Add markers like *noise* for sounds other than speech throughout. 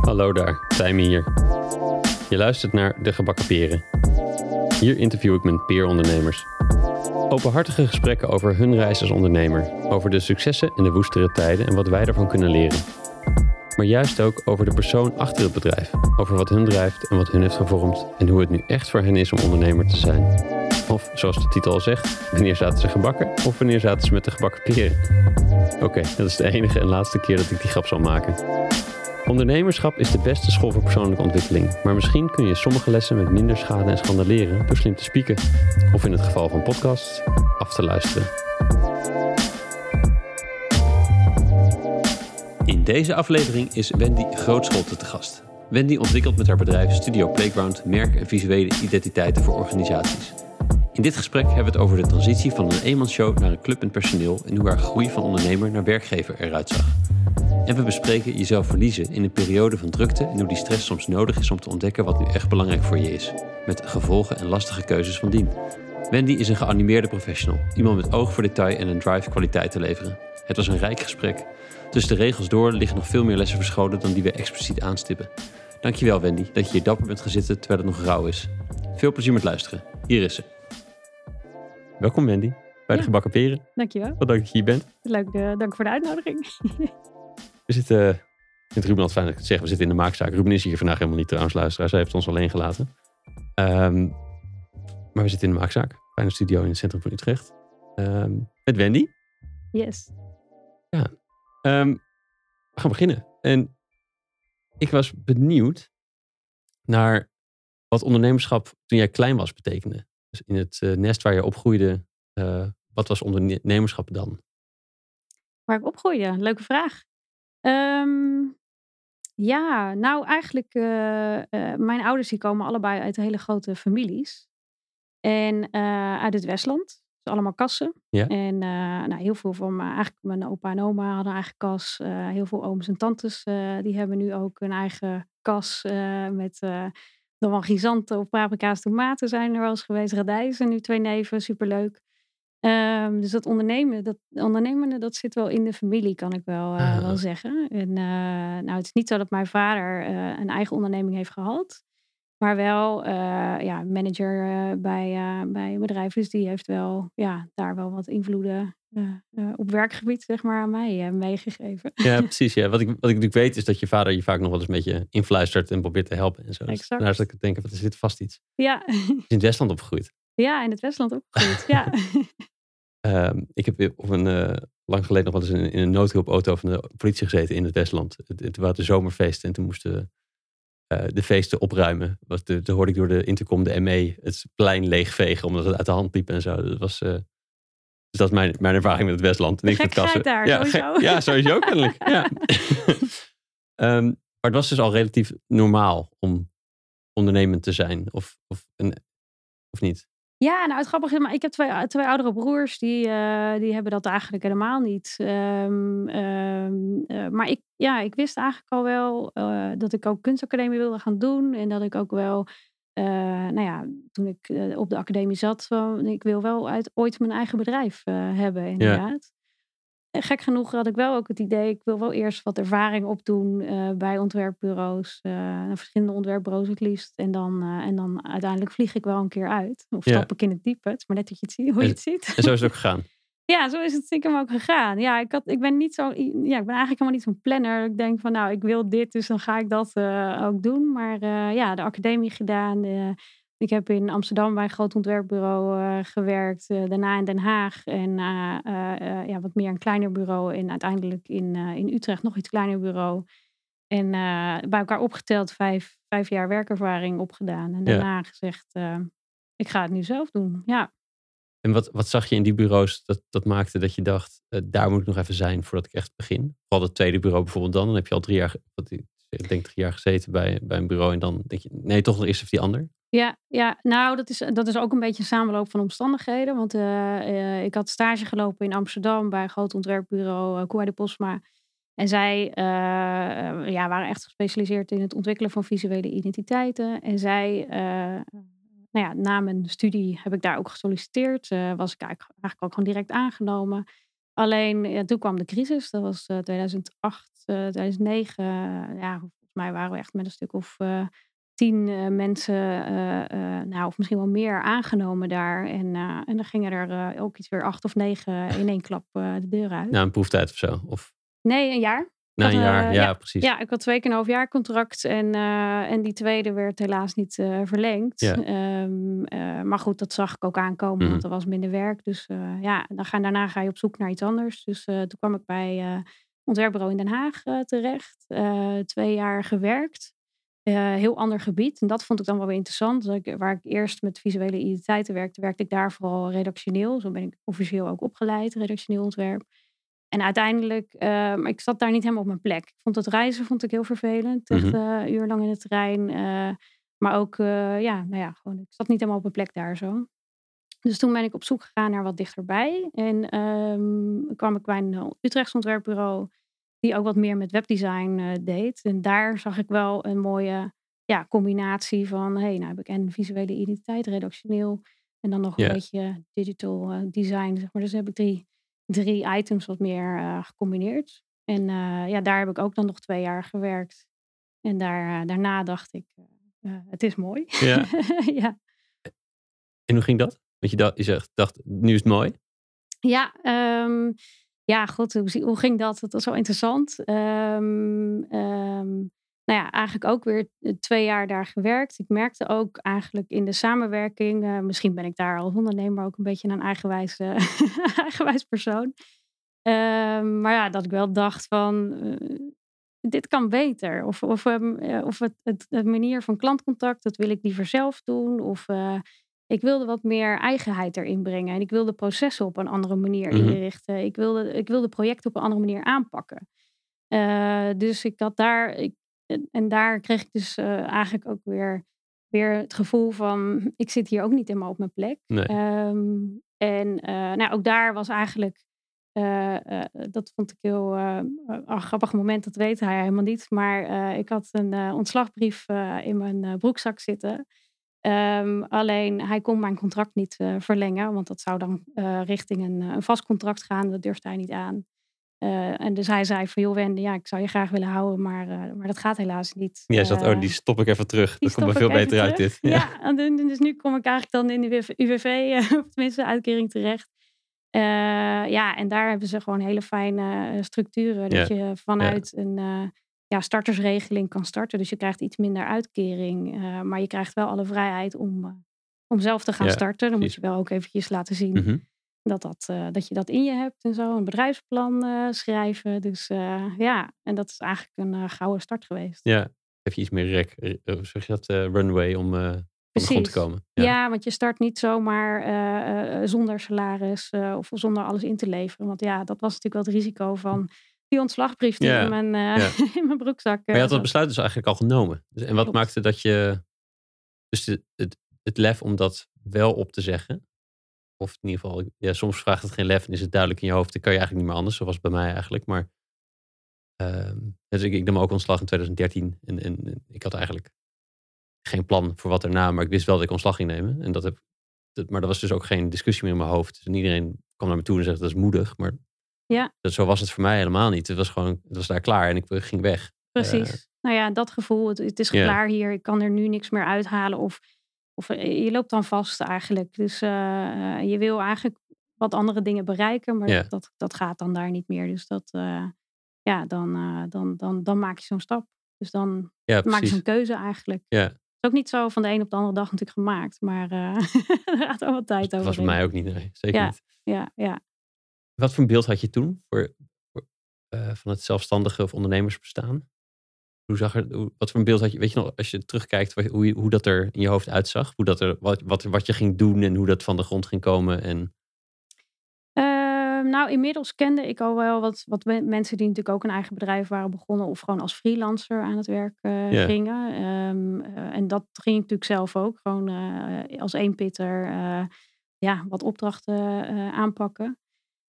Hallo daar, Tijmen hier. Je luistert naar De Gebakken Peren. Hier interview ik mijn peerondernemers. Openhartige gesprekken over hun reis als ondernemer, over de successen en de woestere tijden en wat wij daarvan kunnen leren. Maar juist ook over de persoon achter het bedrijf, over wat hun drijft en wat hun heeft gevormd en hoe het nu echt voor hen is om ondernemer te zijn. Of zoals de titel al zegt, wanneer zaten ze gebakken of wanneer zaten ze met de gebakken peren. Oké, dat is de enige en laatste keer dat ik die grap zal maken. Ondernemerschap is de beste school voor persoonlijke ontwikkeling, maar misschien kun je sommige lessen met minder schade en schande leren door slim te spieken, of in het geval van podcasts, af te luisteren. In deze aflevering is Wendy Grootscholte te gast. Wendy ontwikkelt met haar bedrijf Studio Playground merk- en visuele identiteiten voor organisaties. In dit gesprek hebben we het over de transitie van een eenmansshow naar een club en personeel en hoe haar groei van ondernemer naar werkgever eruit zag. En we bespreken jezelf verliezen in een periode van drukte en hoe die stress soms nodig is om te ontdekken wat nu echt belangrijk voor je is. Met gevolgen en lastige keuzes van dien. Wendy is een geanimeerde professional, iemand met oog voor detail en een drive kwaliteit te leveren. Het was een rijk gesprek. Tussen de regels door liggen nog veel meer lessen verscholen dan die we expliciet aanstippen. Dankjewel Wendy dat je hier dapper bent gaan terwijl het nog rauw is. Veel plezier met luisteren. Hier is ze. Welkom Wendy, bij de Ja. gebakken peren. Dankjewel. Wat dank dat je hier bent. Leuk, eh, dank voor de uitnodiging. *laughs* We zitten, ik vind Ruben altijd fijn dat ik het zeg, we zitten in de maakzaak. Ruben is hier vandaag helemaal niet trouwens, luisteraar. Zij heeft ons alleen gelaten. Ehm, maar we zitten in de maakzaak. Fijne studio in het centrum van Utrecht. Ehm, met Wendy. Yes. Ehm, we gaan beginnen. En ik was benieuwd naar wat ondernemerschap toen jij klein was betekende. Dus in het eh, nest waar je opgroeide, eh, wat was ondernemerschap dan? Waar ik opgroeide, leuke vraag. Ehm, ja, nou eigenlijk, eh, mijn ouders die komen allebei uit hele grote families. En uit het Westland. Dus allemaal kassen. Ja. En nou, heel veel van mijn, eigenlijk mijn opa en oma hadden een eigen kas. Heel veel ooms en tantes die hebben nu ook een eigen kas met dan wel gizanten of paprika's, tomaten zijn er wel eens geweest. Radijzen, nu twee neven, superleuk. Ehm, dus dat ondernemen, dat ondernemende, dat zit wel in de familie, kan ik wel, eh, Ah. wel zeggen. En eh, nou, het is niet zo dat mijn vader eh, een eigen onderneming heeft gehad. Maar wel ja, manager bij, bij een bedrijf. Dus die heeft wel ja, daar wel wat invloeden op werkgebied, zeg maar, aan mij eh, meegegeven. Ja, *laughs* precies. Ja. Wat, ik, wat ik natuurlijk weet is dat je vader je vaak nog wel eens een beetje influistert en probeert te helpen en zo. Dus Exact. Daar dat ik denk, wat is dit vast iets? Ja, is in het Westland opgegroeid. ja, in het Westland opgegroeid. ja. *laughs* Ehm, ik heb op een, eh, lang geleden nog wel eens in, in een noodhulpauto van de politie gezeten in het Westland. Het, het waren de zomerfeesten en toen moesten we eh, de feesten opruimen. De, toen hoorde ik door de intercom de ME het plein leegvegen omdat het uit de hand liep en zo. Dat was, eh, dus dat is mijn, mijn ervaring met het Westland. Gekkigheid kassen. daar, ja, sowieso. ja, sowieso kennelijk. *laughs* ja. *laughs* Ehm, maar het was dus al relatief normaal om ondernemend te zijn. Of, of, een, of niet? Ja, nou het grappige is, maar ik heb twee, twee oudere broers, die, eh, die hebben dat eigenlijk helemaal niet. Ehm, ehm, eh, maar ik, ja, ik wist eigenlijk al wel eh, dat ik ook kunstacademie wilde gaan doen. En dat ik ook wel, eh, nou ja, toen ik eh, op de academie zat, van, ik wil wel uit, ooit mijn eigen bedrijf eh, hebben inderdaad. En gek genoeg had ik wel ook het idee, ik wil wel eerst wat ervaring opdoen bij ontwerpbureaus. naar verschillende ontwerpbureaus het liefst. En dan, en dan uiteindelijk vlieg ik wel een keer uit. Of Ja. stap ik in het diepe. Het is maar net dat je het ziet, hoe je En- het ziet. En zo is het ook gegaan. Ja, zo is het stiekem ook gegaan. Ja, ik, had, ik ben niet zo. Ja, ik ben eigenlijk helemaal niet zo'n planner. Ik denk van, nou, ik wil dit, dus dan ga ik dat eh, ook doen. Maar eh, ja, de academie gedaan. eh, ik heb in Amsterdam bij een groot ontwerpbureau gewerkt. daarna in Den Haag. En ja, wat meer een kleiner bureau. En uiteindelijk in, in Utrecht nog iets kleiner bureau. En bij elkaar opgeteld vijf, vijf jaar werkervaring opgedaan. En Ja. daarna gezegd, ik ga het nu zelf doen. Ja. En wat, wat zag je in die bureaus dat, dat maakte dat je dacht, eh, daar moet ik nog even zijn voordat ik echt begin? Vooral het tweede bureau bijvoorbeeld dan. Dan heb je al drie jaar, denk drie jaar gezeten bij, bij een bureau. En dan denk je, nee, toch nog eerst even die ander. Ja, ja, nou, dat is, dat is ook een beetje een samenloop van omstandigheden. Want eh, eh, ik had stage gelopen in Amsterdam bij een groot ontwerpbureau, uh, de Posma. En zij ja, waren echt gespecialiseerd in het ontwikkelen van visuele identiteiten. En zij, nou ja, na mijn studie heb ik daar ook gesolliciteerd. Eh, was ik eigenlijk, eigenlijk ook gewoon direct aangenomen. alleen ja, toen kwam de crisis. Dat was 2008, 2009. ja, volgens mij waren we echt met een stuk of tien mensen, nou, of misschien wel meer, aangenomen daar. En, en dan gingen er ook iets weer acht of negen in één klap de deur uit. Na een proeftijd of zo? Of... Nee, een jaar. Na een jaar, ja, precies. Ja, ik had twee keer een half jaar contract en, en die tweede werd helaas niet verlengd. Ehm, maar goed, dat zag ik ook aankomen, want mhm. er was minder werk. Dus ja, dan ga, daarna ga je op zoek naar iets anders. Dus toen kwam ik bij ontwerpbureau in Den Haag terecht. twee jaar gewerkt. Heel ander gebied. En dat vond ik dan wel weer interessant. ik, waar ik eerst met visuele identiteiten werkte, werkte ik daar vooral redactioneel. Zo ben ik officieel ook opgeleid, redactioneel ontwerp. En uiteindelijk, uh, ik zat daar niet helemaal op mijn plek. Ik vond het reizen vond ik heel vervelend. Echt uh, uurlang in het terrein. maar ook, ja, nou ja, gewoon, ik zat niet helemaal op mijn plek daar zo. Dus toen ben ik op zoek gegaan naar wat dichterbij. En um, kwam ik bij een Utrechts ontwerpbureau die ook wat meer met webdesign deed. En daar zag ik wel een mooie ja, combinatie van, hey, nou heb ik en visuele identiteit, redactioneel, en dan nog een beetje digital design, zeg maar. Dus heb ik drie, drie items wat meer uh, gecombineerd. En ja, daar heb ik ook dan nog twee jaar gewerkt. En daar, daarna dacht ik, het is mooi. Ja. *laughs* ja. En hoe ging dat? Want je dacht, je zegt, dacht, nu is het mooi? Ja, um, ja, goed, hoe, hoe ging dat? Dat was zo interessant. Um, nou ja, eigenlijk ook weer eh, twee jaar daar gewerkt. Ik merkte ook eigenlijk in de samenwerking, uh, misschien ben ik daar als ondernemer ook een beetje een eigenwijs, uh, *laughs* eigenwijs persoon. Um, maar ja, dat ik wel dacht van, dit kan beter. Of, of, um, of het, manier van klantcontact, dat wil ik liever zelf doen. Of ik wilde wat meer eigenheid erin brengen. En ik wilde processen op een andere manier mhm. inrichten. Ik wilde, ik wilde projecten op een andere manier aanpakken. Uh, dus ik had daar. Ik, en daar kreeg ik dus uh, eigenlijk ook weer, weer het gevoel van. Ik zit hier ook niet helemaal op mijn plek. Nee. Um, en uh, nou, ook daar was eigenlijk. dat vond ik heel een grappig moment, dat weet hij helemaal niet. Maar ik had een ontslagbrief in mijn broekzak zitten. Um, alleen hij kon mijn contract niet verlengen, want dat zou dan richting een, een, vast contract gaan. Dat durfde hij niet aan. Uh, en dus hij zei van, joh Wende, ja, ik zou je graag willen houden, maar, maar dat gaat helaas niet. Ja, zat, oh, die stop ik even terug. Dat komt me veel beter uit dit. Ja, ja dus nu kom ik eigenlijk dan in de UWV, *laughs* of tenminste uitkering terecht. ja, en daar hebben ze gewoon hele fijne structuren. Dat je vanuit een ja, startersregeling kan starten. Dus je krijgt iets minder uitkering. Maar je krijgt wel alle vrijheid om, om zelf te gaan starten. Dan moet je wel ook eventjes laten zien mhm. Dat, dat, uh, dat je dat in je hebt en zo. Een bedrijfsplan schrijven. Dus ja, en dat is eigenlijk een gouden start geweest. Ja, heb je iets meer rek, zeg je dat, runway om grond te komen. Ja. ja. want je start niet zomaar zonder salaris of zonder alles in te leveren. Want ja, dat was natuurlijk wel het risico van die ontslagbrief die in, mijn, *laughs* in mijn broekzak. Maar je had dat besluit dus eigenlijk al genomen. Dus, en wat maakte dat je. Dus het, het lef om dat wel op te zeggen. Of in ieder geval, ja, soms vraagt het geen lef en is het duidelijk in je hoofd. Dan kan je eigenlijk niet meer anders. Zoals bij mij eigenlijk. Maar. Uh, dus ik, ik nam ook ontslag in 2013. En, en, ik had eigenlijk geen plan voor wat erna. Maar ik wist wel dat ik ontslag ging nemen. En dat heb, dat, maar dat was dus ook geen discussie meer in mijn hoofd. Dus iedereen kwam naar me toe en zegt dat is moedig. Maar ja. Dat, zo was het voor mij helemaal niet. Het was gewoon, het was daar klaar en ik ging weg. Precies. Uh, nou ja, dat gevoel, het, het is klaar hier, ik kan er nu niks meer uithalen. Of, of eh, je loopt dan vast eigenlijk. Dus uh, je wil eigenlijk wat andere dingen bereiken, maar dat, dat, dat, gaat dan daar niet meer. Dus dat, ja, dan, dan, dan, dan maak je zo'n stap. Dus dan maak je zo'n keuze eigenlijk. Ja. Het is ook niet zo van de een op de andere dag natuurlijk gemaakt, maar *laughs* er gaat al wat tijd over. Dat was voor mij ook niet, nee. Zeker ja, niet. Ja, ja. Wat voor een beeld had je toen voor, uh, van het zelfstandige of ondernemersbestaan? Hoe zag er, wat voor een beeld had je, weet je nog, als je terugkijkt, hoe, hoe dat er in je hoofd uitzag? Hoe dat er, wat, wat, wat je ging doen en hoe dat van de grond ging komen? En... Uh, nou, inmiddels kende ik al wel wat, wat mensen die natuurlijk ook een eigen bedrijf waren begonnen of gewoon als freelancer aan het werk uh, gingen. Um, en dat ging ik natuurlijk zelf ook, gewoon als eenpitter ja, wat opdrachten aanpakken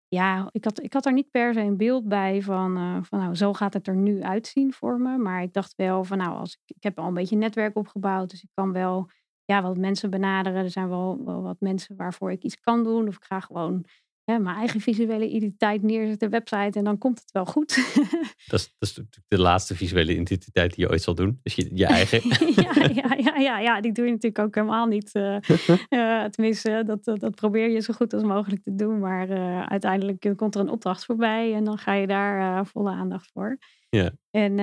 ja, ik had, ik had er niet per se een beeld bij van, uh, van nou, zo gaat het er nu uitzien voor me. Maar ik dacht wel van nou, als ik, ik heb al een beetje netwerk opgebouwd. Dus ik kan wel ja, wat mensen benaderen. Er zijn wel, wel wat mensen waarvoor ik iets kan doen. Of ik ga gewoon hè, mijn eigen visuele identiteit neerzet, de website, en dan komt het wel goed. *laughs* dat, is, dat is natuurlijk de laatste visuele identiteit die je ooit zal doen. Dus je, je eigen. *laughs* ja, ja, ja, ja, ja, die doe je natuurlijk ook helemaal niet. Uh, uh, *laughs* tenminste, dat, dat probeer je zo goed als mogelijk te doen. Maar uh, uiteindelijk komt er een opdracht voorbij en dan ga je daar volle aandacht voor. Ja. En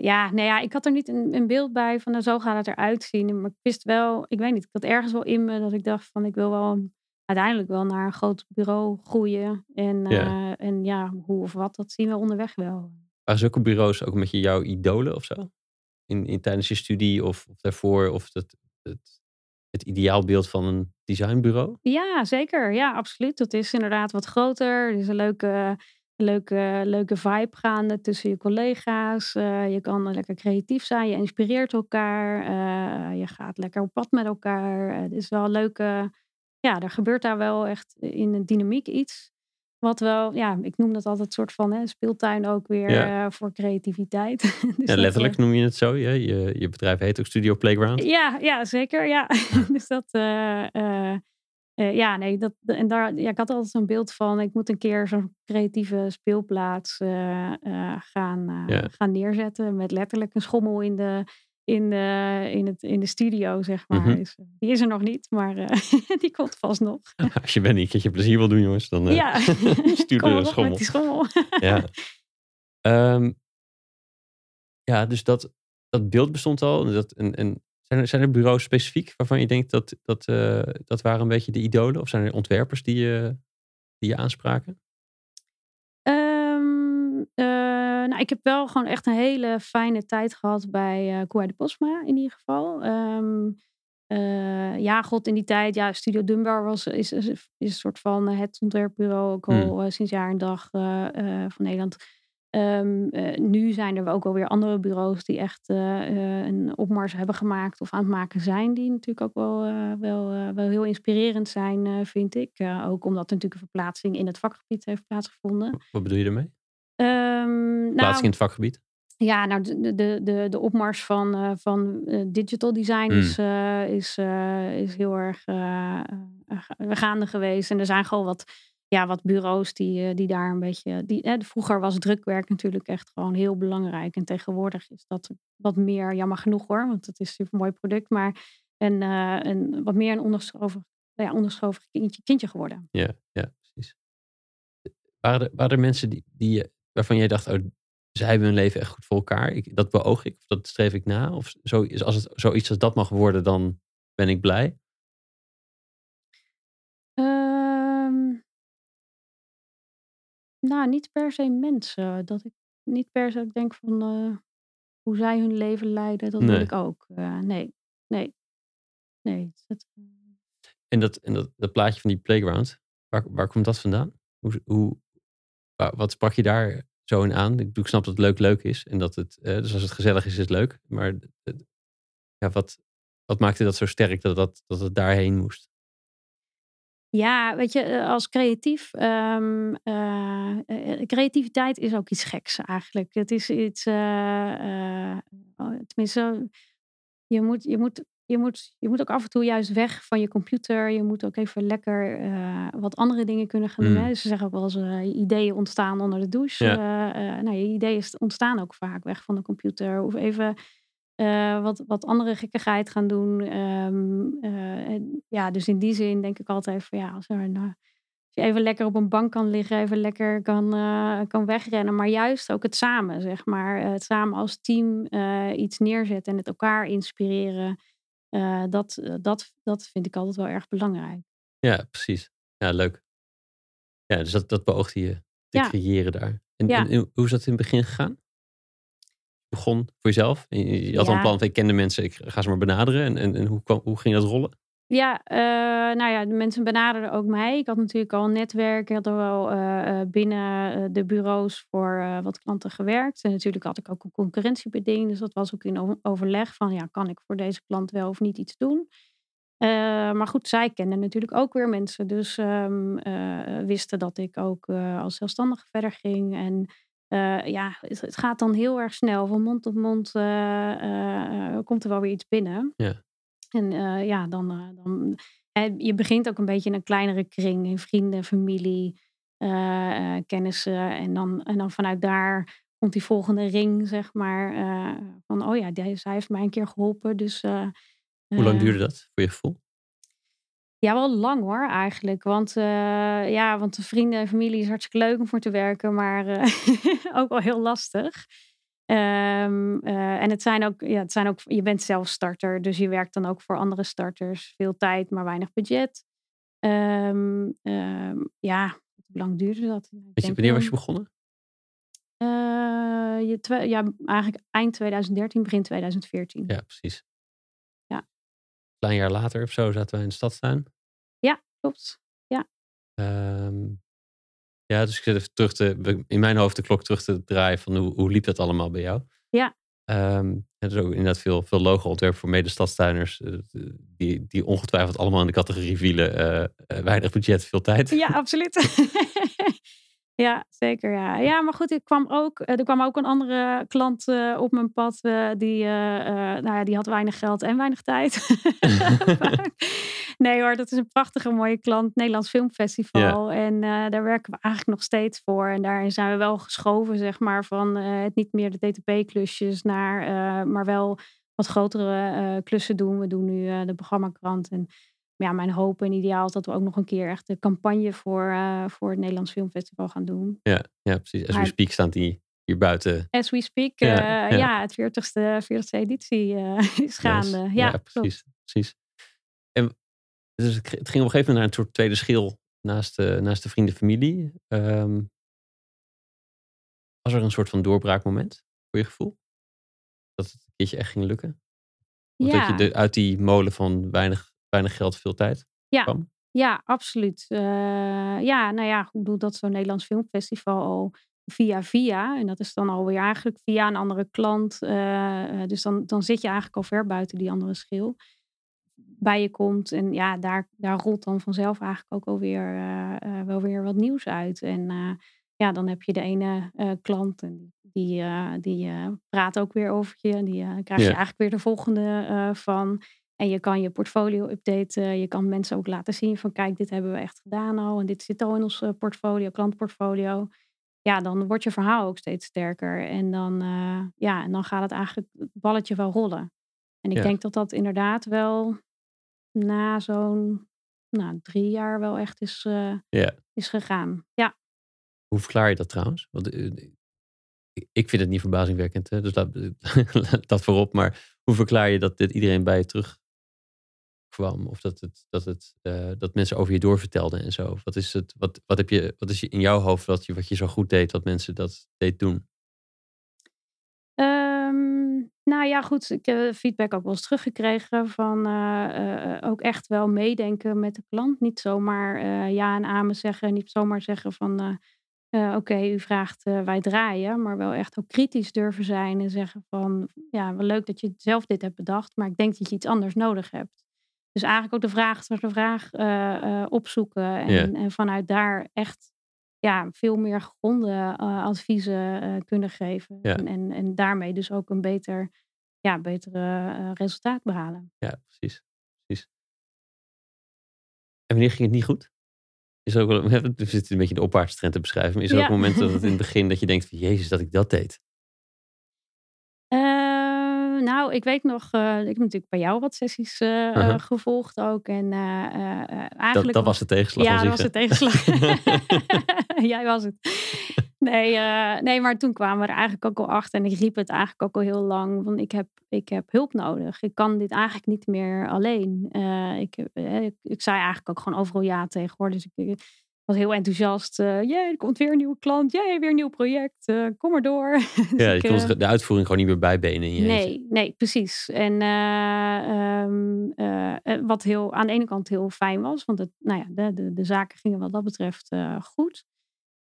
ja, nou ja, ik had er niet een, een beeld bij van nou, zo gaat het eruit zien. Maar ik wist wel, ik weet niet, ik had ergens wel in me dat ik dacht van ik wil wel uiteindelijk wel naar een groot bureau groeien. En ja, uh, en ja hoe of wat, dat zien we onderweg wel. Waren zulke bureaus ook met je jouw idolen of zo? In, in, tijdens je studie of, of daarvoor? Of het, het, het ideaalbeeld van een designbureau? Ja, zeker. Ja, absoluut. Dat is inderdaad wat groter. Er is een leuke, leuke, leuke vibe gaande tussen je collega's. Uh, je kan lekker creatief zijn. Je inspireert elkaar. Uh, je gaat lekker op pad met elkaar. het is wel een leuke ja, er gebeurt daar wel echt in de dynamiek iets. Wat wel, ja, ik noem dat altijd een soort van hè, speeltuin ook weer uh, voor creativiteit. *laughs* dus ja, letterlijk uh, noem je het zo. Ja? Je, je bedrijf heet ook Studio Playground. Ja, ja zeker. Ja. *laughs* dus dat, uh, ja, nee, dat, en daar, ja, ik had altijd zo'n beeld van, ik moet een keer zo'n creatieve speelplaats gaan, ja. gaan neerzetten. Met letterlijk een schommel in de, in de, in het, in de studio, zeg maar. Mm-hmm. dus, die is er nog niet, maar uh, *laughs* die komt vast nog. *laughs* Als je bent een keertje plezier wil doen, jongens, dan ja. *laughs* stuur een schommel. die schommel. ja. Um, ja, dus dat, dat beeld bestond al. Dat, en, en zijn, er, zijn er bureaus specifiek waarvan je denkt dat dat, dat waren een beetje de idolen? Of zijn er ontwerpers die je, die je aanspraken? Nou, ik heb wel gewoon echt een hele fijne tijd gehad bij uh, de Posma in ieder geval. Um, uh, ja, god, in die tijd, ja, Studio Dunbar was, is, is, is een soort van het ontwerpbureau ook al hmm. sinds jaar en dag van Nederland. Um, nu zijn er ook alweer andere bureaus die echt een opmars hebben gemaakt of aan het maken zijn. Die natuurlijk ook wel, wel, wel heel inspirerend zijn, vind ik. ook omdat er natuurlijk een verplaatsing in het vakgebied heeft plaatsgevonden. Wat bedoel je daarmee? Um, Plaatsing nou, in het vakgebied? Ja, nou, de, de, de, de opmars van, uh, van uh, digital design mm. is, uh, is, is heel erg gaande geweest. En er zijn gewoon wat, ja, wat bureaus die, die daar een beetje. Die, vroeger was drukwerk natuurlijk echt gewoon heel belangrijk. En tegenwoordig is dat wat meer, jammer genoeg hoor, want het is een super mooi product. Maar een, een, wat meer een onderschoven, ja, onderschoven kindje, kindje geworden. Ja, ja, precies. Waren er, waren er mensen die, die waarvan jij dacht, oh, zij hebben hun leven echt goed voor elkaar. Ik, dat beoog ik, of dat streef ik na. Of zo, als het zoiets als dat mag worden, dan ben ik blij. Um, nou, niet per se mensen. Dat ik niet per se denk van uh, hoe zij hun leven leiden, dat nee. wil ik ook. Uh, nee, nee, nee. Dat, uh... En, dat, en dat, dat plaatje van die playground, waar, waar komt dat vandaan? Hoe, hoe, wat sprak je daar zo in aan? Ik, ik snap dat het leuk leuk is. En dat het, uh, dus als het gezellig is, is het leuk. Maar ja, wat, wat maakte dat zo sterk dat, dat, dat het daarheen moest? Ja, weet je, eh, als creatief, um, uh, creativiteit is ook iets geks eigenlijk. Het is iets, uh, tenminste, je moet, je moet je moet, je moet ook af en toe juist weg van je computer. Je moet ook even lekker uh, wat andere dingen kunnen gaan doen. Mm. Dus ze zeggen ook wel eens uh, ideeën ontstaan onder de douche. Ja. Uh, nou, je ideeën ontstaan ook vaak weg van de computer. Of even wat, wat andere gekkigheid gaan doen. Um, en, ja, dus in die zin denk ik altijd van ja, als er nou, je even lekker op een bank kan liggen, even lekker kan, kan wegrennen. Maar juist ook het samen, zeg maar. het samen als team iets neerzetten en het elkaar inspireren. Uh, dat, eh, dat, dat vind ik altijd wel erg belangrijk. Ja, precies. Ja, leuk. Ja, dus dat, dat beoogde je te ja. creëren daar. En, ja. en, hoe is dat in het begin gegaan? Je begon voor jezelf. Je, had ja. een plan van ik ken de mensen, ik ga ze maar benaderen. En, en, en hoe, kwam, hoe ging dat rollen? Ja, uh, nou ja, de mensen benaderden ook mij. Ik had natuurlijk al een netwerk. Ik had er wel uh, binnen de bureaus voor wat klanten gewerkt. En natuurlijk had ik ook een concurrentiebeding. Dus dat was ook in overleg van, ja, kan ik voor deze klant wel of niet iets doen? maar goed, zij kenden natuurlijk ook weer mensen. Dus um, wisten dat ik ook als zelfstandige verder ging. En ja, het, het, gaat dan heel erg snel. Van mond tot mond komt er wel weer iets binnen. Ja. En uh, ja, dan, uh, dan En je begint ook een beetje in een kleinere kring, in vrienden, familie, uh, kennissen. En dan, en dan vanuit daar komt die volgende ring, zeg maar. van, oh ja, die, zij heeft mij een keer geholpen. Dus, Hoe lang duurde dat voor je gevoel? Ja, wel lang hoor, eigenlijk. Want, ja, want de vrienden en familie is hartstikke leuk om voor te werken, maar *laughs* ook wel heel lastig. Um, uh, en het zijn, ook, ja, het zijn ook, je bent zelf starter, dus je werkt dan ook voor andere starters. Veel tijd, maar weinig budget. Um, um, ja, hoe lang duurde dat? Je, wanneer was je begonnen? Uh, je ja, eigenlijk eind 2013, begin 2014. Ja, precies. Ja. Een klein jaar later of zo zaten we in de stadstuin. Ja, klopt. Ja. Um, ja, dus ik zit even terug te, in mijn hoofd de klok terug te draaien van hoe, hoe liep dat allemaal bij jou? Ja. Um, er is ook inderdaad veel, veel logo-ontwerp voor medestadstuiners. Uh, die, die ongetwijfeld allemaal in de categorie vielen. Uh, uh, weinig budget, veel tijd. Ja, absoluut. *laughs* *laughs* Ja, zeker. Ja. ja, maar goed, ik kwam ook, er kwam ook een andere klant uh, op mijn pad. Uh, die, uh, nou ja, die had weinig geld en weinig tijd. *laughs* *laughs* nee hoor, dat is een prachtige mooie klant. Nederlands Filmfestival. Ja. En daar werken we eigenlijk nog steeds voor. En daarin zijn we wel geschoven, zeg maar, van het niet meer de DTP-klusjes naar, maar wel wat grotere klussen doen. We doen nu de programmakrant en ja, mijn hoop en ideaal is dat we ook nog een keer echt de campagne voor, uh, voor het Nederlands Filmfestival gaan doen. Ja, ja precies. As maar, we speak staan die hier buiten. As we speak, ja, uh, ja. ja het 40ste, 40ste editie uh, *laughs* is gaande. Nice. Ja, ja, precies. precies. En dus het ging op een gegeven moment naar een soort tweede schil naast de, naast de vrienden familie. Um, was er een soort van doorbraakmoment voor je gevoel? Dat het een keertje echt ging lukken? Of ja. dat je de, uit die molen van weinig weinig geld, veel tijd ja. kwam? Ja, absoluut. Uh, ja, nou ja, ik bedoel dat zo'n Nederlands Filmfestival al via via. En dat is dan alweer eigenlijk via een andere klant. Uh, dus dan, dan zit je eigenlijk al ver buiten die andere schil. Bij je komt. En ja, daar, daar rolt dan vanzelf eigenlijk ook alweer uh, wel weer wat nieuws uit. En ja, dan heb je de ene klant en die, die praat ook weer over je. En die krijg je eigenlijk weer de volgende van. En je kan je portfolio updaten. Je kan mensen ook laten zien van kijk, dit hebben we echt gedaan al. En dit zit al in ons eh, portfolio, klantportfolio. Ja, dan wordt je verhaal ook steeds sterker. En dan, uh, ja, en dan gaat het eigenlijk het balletje wel rollen. En ik Ja. denk dat dat inderdaad wel na zo'n nou, drie jaar wel echt is, uh, Ja. is gegaan. Ja. Hoe verklaar je dat trouwens? Want uh, ik vind het niet verbazingwekkend, hè? dus *laughs* laat, dat voorop. Maar hoe verklaar je dat dit iedereen bij je terug kwam? Of dat, het, dat, het, uh, dat mensen over je doorvertelden en zo? Wat is, het, wat, wat, heb je, wat is in jouw hoofd wat je, wat je zo goed deed, wat mensen dat deed doen? Um, nou ja, goed. Ik heb feedback ook wel eens teruggekregen van uh, ook echt wel meedenken met de klant. Niet zomaar ja en amen zeggen. Niet zomaar zeggen van oké, u vraagt, wij draaien, maar wel echt ook kritisch durven zijn en zeggen van, ja, wel leuk dat je zelf dit hebt bedacht, maar ik denk dat je iets anders nodig hebt. Dus eigenlijk ook de vraag achter de vraag uh, opzoeken en, Yeah. en, vanuit daar echt ja, veel meer gegronde adviezen kunnen geven. En, en, en daarmee dus ook een beter, ja, betere resultaat behalen. Ja, precies. precies. En wanneer ging het niet goed? Is er ook wel, *laughs* we zitten een beetje de opwaartse trend te beschrijven. Maar is er Ja. ook momenten dat het in het *laughs* begin dat je denkt van Jezus dat ik dat deed? Nou, ik weet nog, eh, ik heb natuurlijk bij jou wat sessies eh, eh, Uh-huh. gevolgd ook. En Dat, eigenlijk dat was de tegenslag. Ja, dat was de tegenslag. *laughs* *laughs* Jij was het. Nee, nee, maar toen kwamen we er eigenlijk ook al achter. En ik riep het eigenlijk ook al heel lang. Want ik heb, ik heb hulp nodig. Ik kan dit eigenlijk niet meer alleen. Ik, ik, ik zei eigenlijk ook gewoon overal ja tegen hoor. Dus ik was heel enthousiast. eh jee, er komt weer een nieuwe klant. Jee, weer een nieuw project. eh, kom maar door. *laughs* Dus Ja, je ik, kon eh, de uitvoering gewoon niet meer bijbenen in je eentje. Nee, nee, precies. En eh, ehm, eh, eh, wat heel, aan de ene kant heel fijn was, want het, nou ja, de, de, de zaken gingen wat dat betreft goed.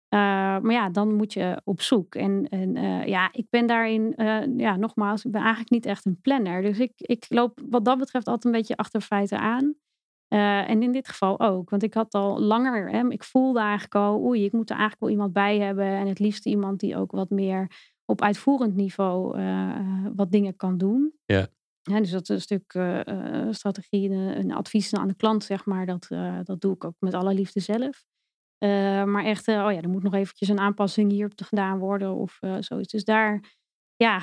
Maar ja, dan moet je op zoek. En, en ja, ik ben daarin, ja, nogmaals, ik ben eigenlijk niet echt een planner. Dus ik, ik loop wat dat betreft altijd een beetje achter feiten aan. Eh, en in dit geval ook. Want ik had al langer, hè, ik voelde eigenlijk al, oei, ik moet er eigenlijk wel iemand bij hebben. En het liefst iemand die ook wat meer op uitvoerend niveau eh, wat dingen kan doen. Ja. Ja, dus dat is een stuk uh, strategie en advies aan de klant, zeg maar. Dat, dat doe ik ook met alle liefde zelf. maar echt, oh ja, er moet nog eventjes een aanpassing hier gedaan worden of zoiets. Dus daar ja,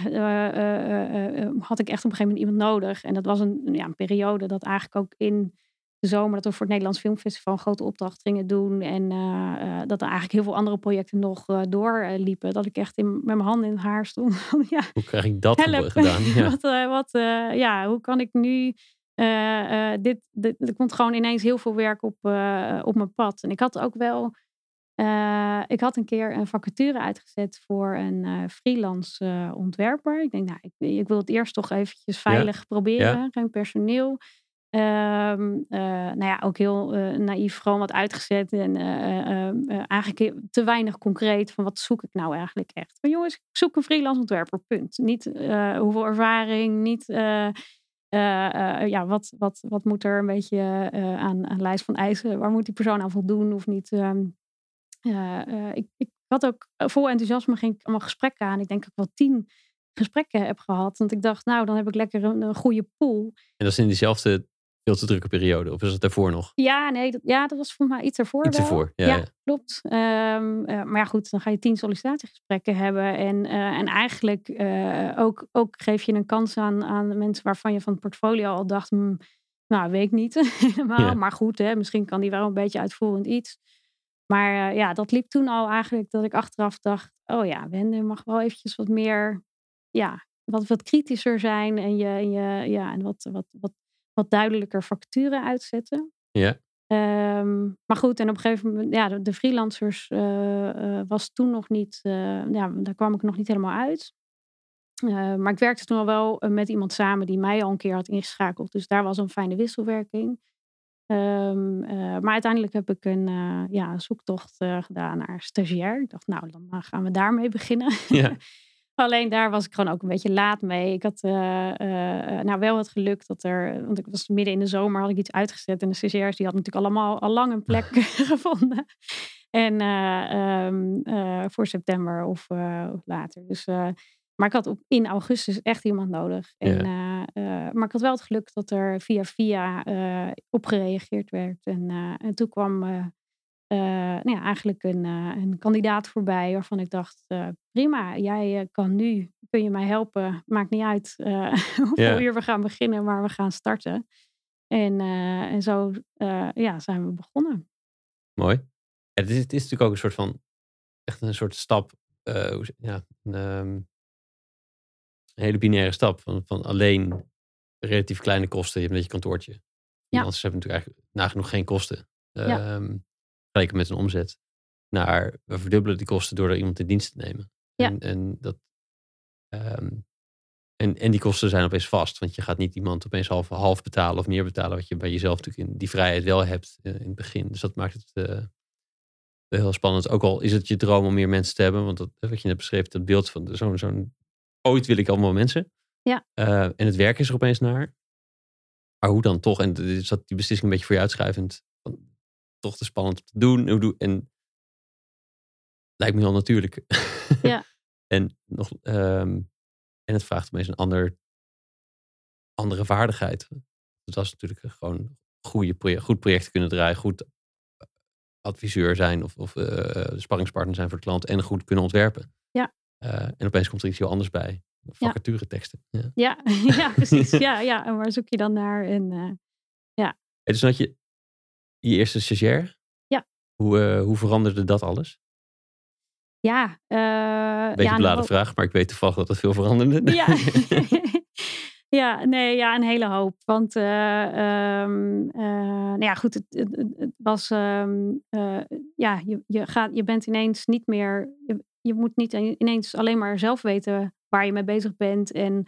had ik echt op een gegeven moment iemand nodig. En dat was een, ja, een periode dat eigenlijk ook in zomer dat we voor het Nederlands Filmfestival een grote opdracht gingen doen. En uh, dat er eigenlijk heel veel andere projecten nog uh, doorliepen. dat ik echt in, met mijn handen in het haar stond. *laughs* ja, hoe krijg ik dat help. gedaan? *laughs* Ja. wat, wat ja, hoe kan ik nu... dit, dit, er komt gewoon ineens heel veel werk op, op mijn pad. En ik had ook wel... ik had een keer een vacature uitgezet voor een freelance ontwerper. Ik denk, nou, ik, ik, wil het eerst toch eventjes veilig proberen. Geen personeel. Um, nou ja, ook heel uh, naïef, gewoon wat uitgezet. En uh, eigenlijk te weinig concreet van wat zoek ik nou eigenlijk echt. Van jongens, ik zoek een freelance ontwerper, punt. Niet hoeveel ervaring, niet ja, wat, wat, wat moet er een beetje aan, aan lijst van eisen, waar moet die persoon aan voldoen of niet. Um, ik, ik had ook vol enthousiasme ging ik allemaal gesprekken aan. Ik denk ook wel tien gesprekken heb gehad. Want ik dacht, nou, dan heb ik lekker een, een goede pool. En dat is in diezelfde veel te drukke periode? Of is het daarvoor nog? Ja, nee, dat, ja, dat was volgens mij iets ervoor. Iets ervoor, ja. ja, klopt. Um, maar ja, goed, dan ga je tien sollicitatiegesprekken hebben. En, uh, en eigenlijk uh, ook, ook geef je een kans aan, aan mensen waarvan je van het portfolio al dacht, hm, nou, weet ik niet *laughs* helemaal. Maar goed, hè, misschien kan die wel een beetje uitvoerend iets. Maar ja, dat liep toen al eigenlijk dat ik achteraf dacht, oh ja, Wende mag wel eventjes wat meer, ja, wat, wat kritischer zijn en je, en je ja, en wat, wat, wat wat duidelijker facturen uitzetten. Ja. Um, maar goed, en op een gegeven moment, ja, de, freelancers uh, uh, was toen nog niet, uh, ja, daar kwam ik nog niet helemaal uit. maar ik werkte toen al wel met iemand samen die mij al een keer had ingeschakeld. Dus daar was een fijne wisselwerking. Um, maar uiteindelijk heb ik een ja, zoektocht gedaan naar stagiair. Ik dacht, nou, dan gaan we daarmee beginnen. Ja. *laughs* Alleen daar was ik gewoon ook een beetje laat mee. Ik had uh, uh, nou wel het geluk dat er, want ik was midden in de zomer, had ik iets uitgezet. En de stagiairs die hadden natuurlijk allemaal al lang een plek *laughs* *laughs* gevonden. En uh, um, voor september of, of later. Dus, maar ik had op, in augustus echt iemand nodig. En, maar ik had wel het geluk dat er via via op gereageerd werd. En, en toen kwam uh, nou ja, eigenlijk een, uh, een kandidaat voorbij waarvan ik dacht, uh, prima, jij kan nu, kun je mij helpen, maakt niet uit *laughs* hoeveel uur we gaan beginnen, maar we gaan starten. En, en zo ja, zijn we begonnen. Mooi. het, is, het is natuurlijk ook een soort van, echt een soort stap, ja, een, um, een, hele binaire stap van, van alleen relatief kleine kosten, je hebt net je kantoortje. Ja. Anders hebben natuurlijk eigenlijk nagenoeg geen kosten. Ja. Um, vergeleken met een omzet, naar we verdubbelen die kosten door er iemand in dienst te nemen. Ja. En, en, dat, um, en, en die kosten zijn opeens vast, want je gaat niet iemand opeens half, half betalen of meer betalen, wat je bij jezelf natuurlijk in die vrijheid wel hebt uh, in het begin. Dus dat maakt het uh, heel spannend. Ook al is het je droom om meer mensen te hebben, want dat, wat je net beschreef, dat beeld van zo'n, zo'n ooit wil ik allemaal mensen. Ja. Uh, en het werk is er opeens naar. Maar hoe dan toch? En is dat die beslissing een beetje voor je uitschuivend? Toch te spannend om te doen. En lijkt me heel natuurlijk. Ja. *laughs* en, nog, um, en het vraagt opeens een ander, andere vaardigheid. Het was natuurlijk gewoon goede project, goed project kunnen draaien, goed eh, adviseur zijn of, of uh, sparringspartner zijn voor de klant en goed kunnen ontwerpen. Ja. Uh, en opeens komt er iets heel anders bij. Vacature teksten. Ja. Ja. *laughs* ja, precies. *laughs* ja, ja, en waar zoek je dan naar? En, uh, ja. Dus dat je je eerste stagiair. Ja. Hoe, uh, hoe veranderde dat alles? Ja. Uh, Beetje ja, beladen vraag, maar ik weet toevallig dat het veel veranderde. Ja. *laughs* *laughs* ja, nee, ja, een hele hoop. Want, uh, um, nou ja, goed, het, het, het was, um, ja, je, je, gaat, je bent ineens niet meer, je, je moet niet ineens alleen maar zelf weten waar je mee bezig bent en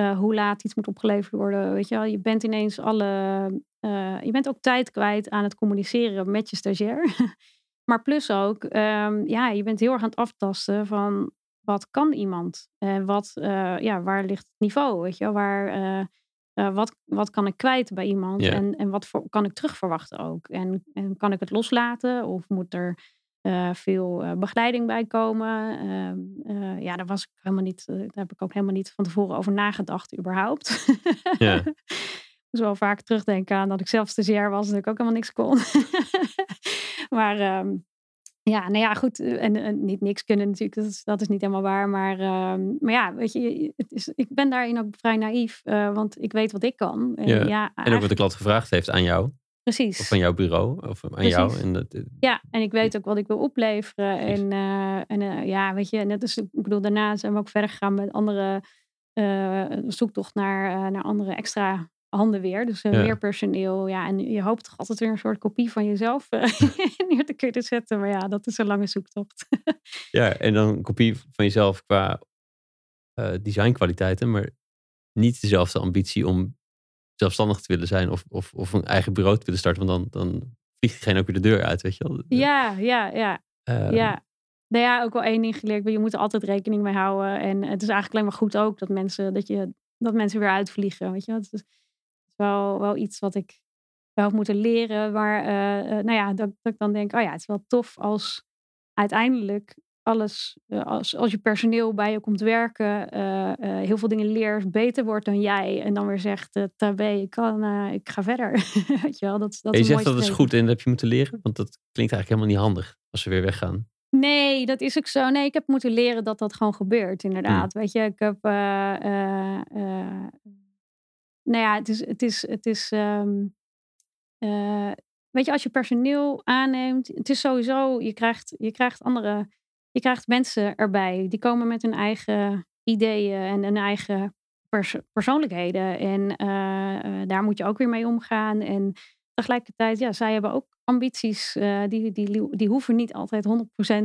hoe laat iets moet opgeleverd worden. Weet je wel, je bent ineens alle uh, je bent ook tijd kwijt aan het communiceren met je stagiair. *laughs* maar plus ook, um, ja, je bent heel erg aan het aftasten van wat kan iemand? En wat, uh, ja, waar ligt het niveau? Weet je, waar, uh, wat, wat kan ik kwijt bij iemand? En, en wat voor, kan ik terugverwachten ook? En, en kan ik het loslaten? Of moet er veel begeleiding bij komen. Ehm, ja, daar was ik helemaal niet, daar heb ik ook helemaal niet van tevoren over nagedacht, überhaupt. Ja. *laughs* dus wel vaak terugdenken aan dat ik zelf stagiair was en ik ook helemaal niks kon. *laughs* maar ehm, ja, nou ja, goed. En, niet niks kunnen natuurlijk, dat is, dat is niet helemaal waar. Maar, ehm, maar ja, weet je, het is, ik ben daarin ook vrij naïef, want ik weet wat ik kan. En, ja. ja en ook wat de klant gevraagd heeft aan jou. Precies. Of van jouw bureau, of aan jou. En dat, ja, en ik weet ook wat ik wil opleveren. En, uh, en uh, ja, weet je, net als, ik bedoel, daarna zijn we ook verder gegaan met andere uh, zoektocht naar, naar andere extra handen weer. Dus ja. meer personeel. Ja, en je hoopt toch altijd weer een soort kopie van jezelf *laughs* neer te kunnen zetten. Maar ja, dat is een lange zoektocht. *laughs* ja, en dan een kopie van jezelf qua designkwaliteiten, maar niet dezelfde ambitie om zelfstandig te willen zijn of, of, of een eigen bureau te willen starten. Want dan, dan vliegt diegene ook weer de deur uit, weet je wel. Ja, ja, ja. Uh, ja. Nou ja, ook wel één ding geleerd. Je moet er altijd rekening mee houden. En het is eigenlijk alleen maar goed ook dat mensen, dat je, dat mensen weer uitvliegen. Weet je wel. Het is, wel, wel iets wat ik wel heb moeten leren. Maar uh, nou ja, dat, dat ik dan denk, oh ja, het is wel tof als uiteindelijk alles, eh, als, als je personeel bij je komt werken, uh, uh, heel veel dingen leert, beter wordt dan jij. En dan weer zegt, uh, tabé, ik, kan, ik ga verder. *laughs* Weet je wel, dat, dat je zegt dat is goed en dat heb je moeten leren? Want dat klinkt eigenlijk helemaal niet handig als ze weer weggaan. Nee, dat is ook zo. Nee, ik heb moeten leren dat dat gewoon gebeurt, inderdaad. Hmm. Weet je, ik heb... nou ja, het is... Het is, het is um, weet je, als je personeel aanneemt, het is sowieso, je krijgt, je krijgt andere je krijgt mensen erbij. Die komen met hun eigen ideeën en hun eigen persoonlijkheden. En uh, daar moet je ook weer mee omgaan. En tegelijkertijd, ja, zij hebben ook ambities. Uh, die, die, die hoeven niet altijd 100%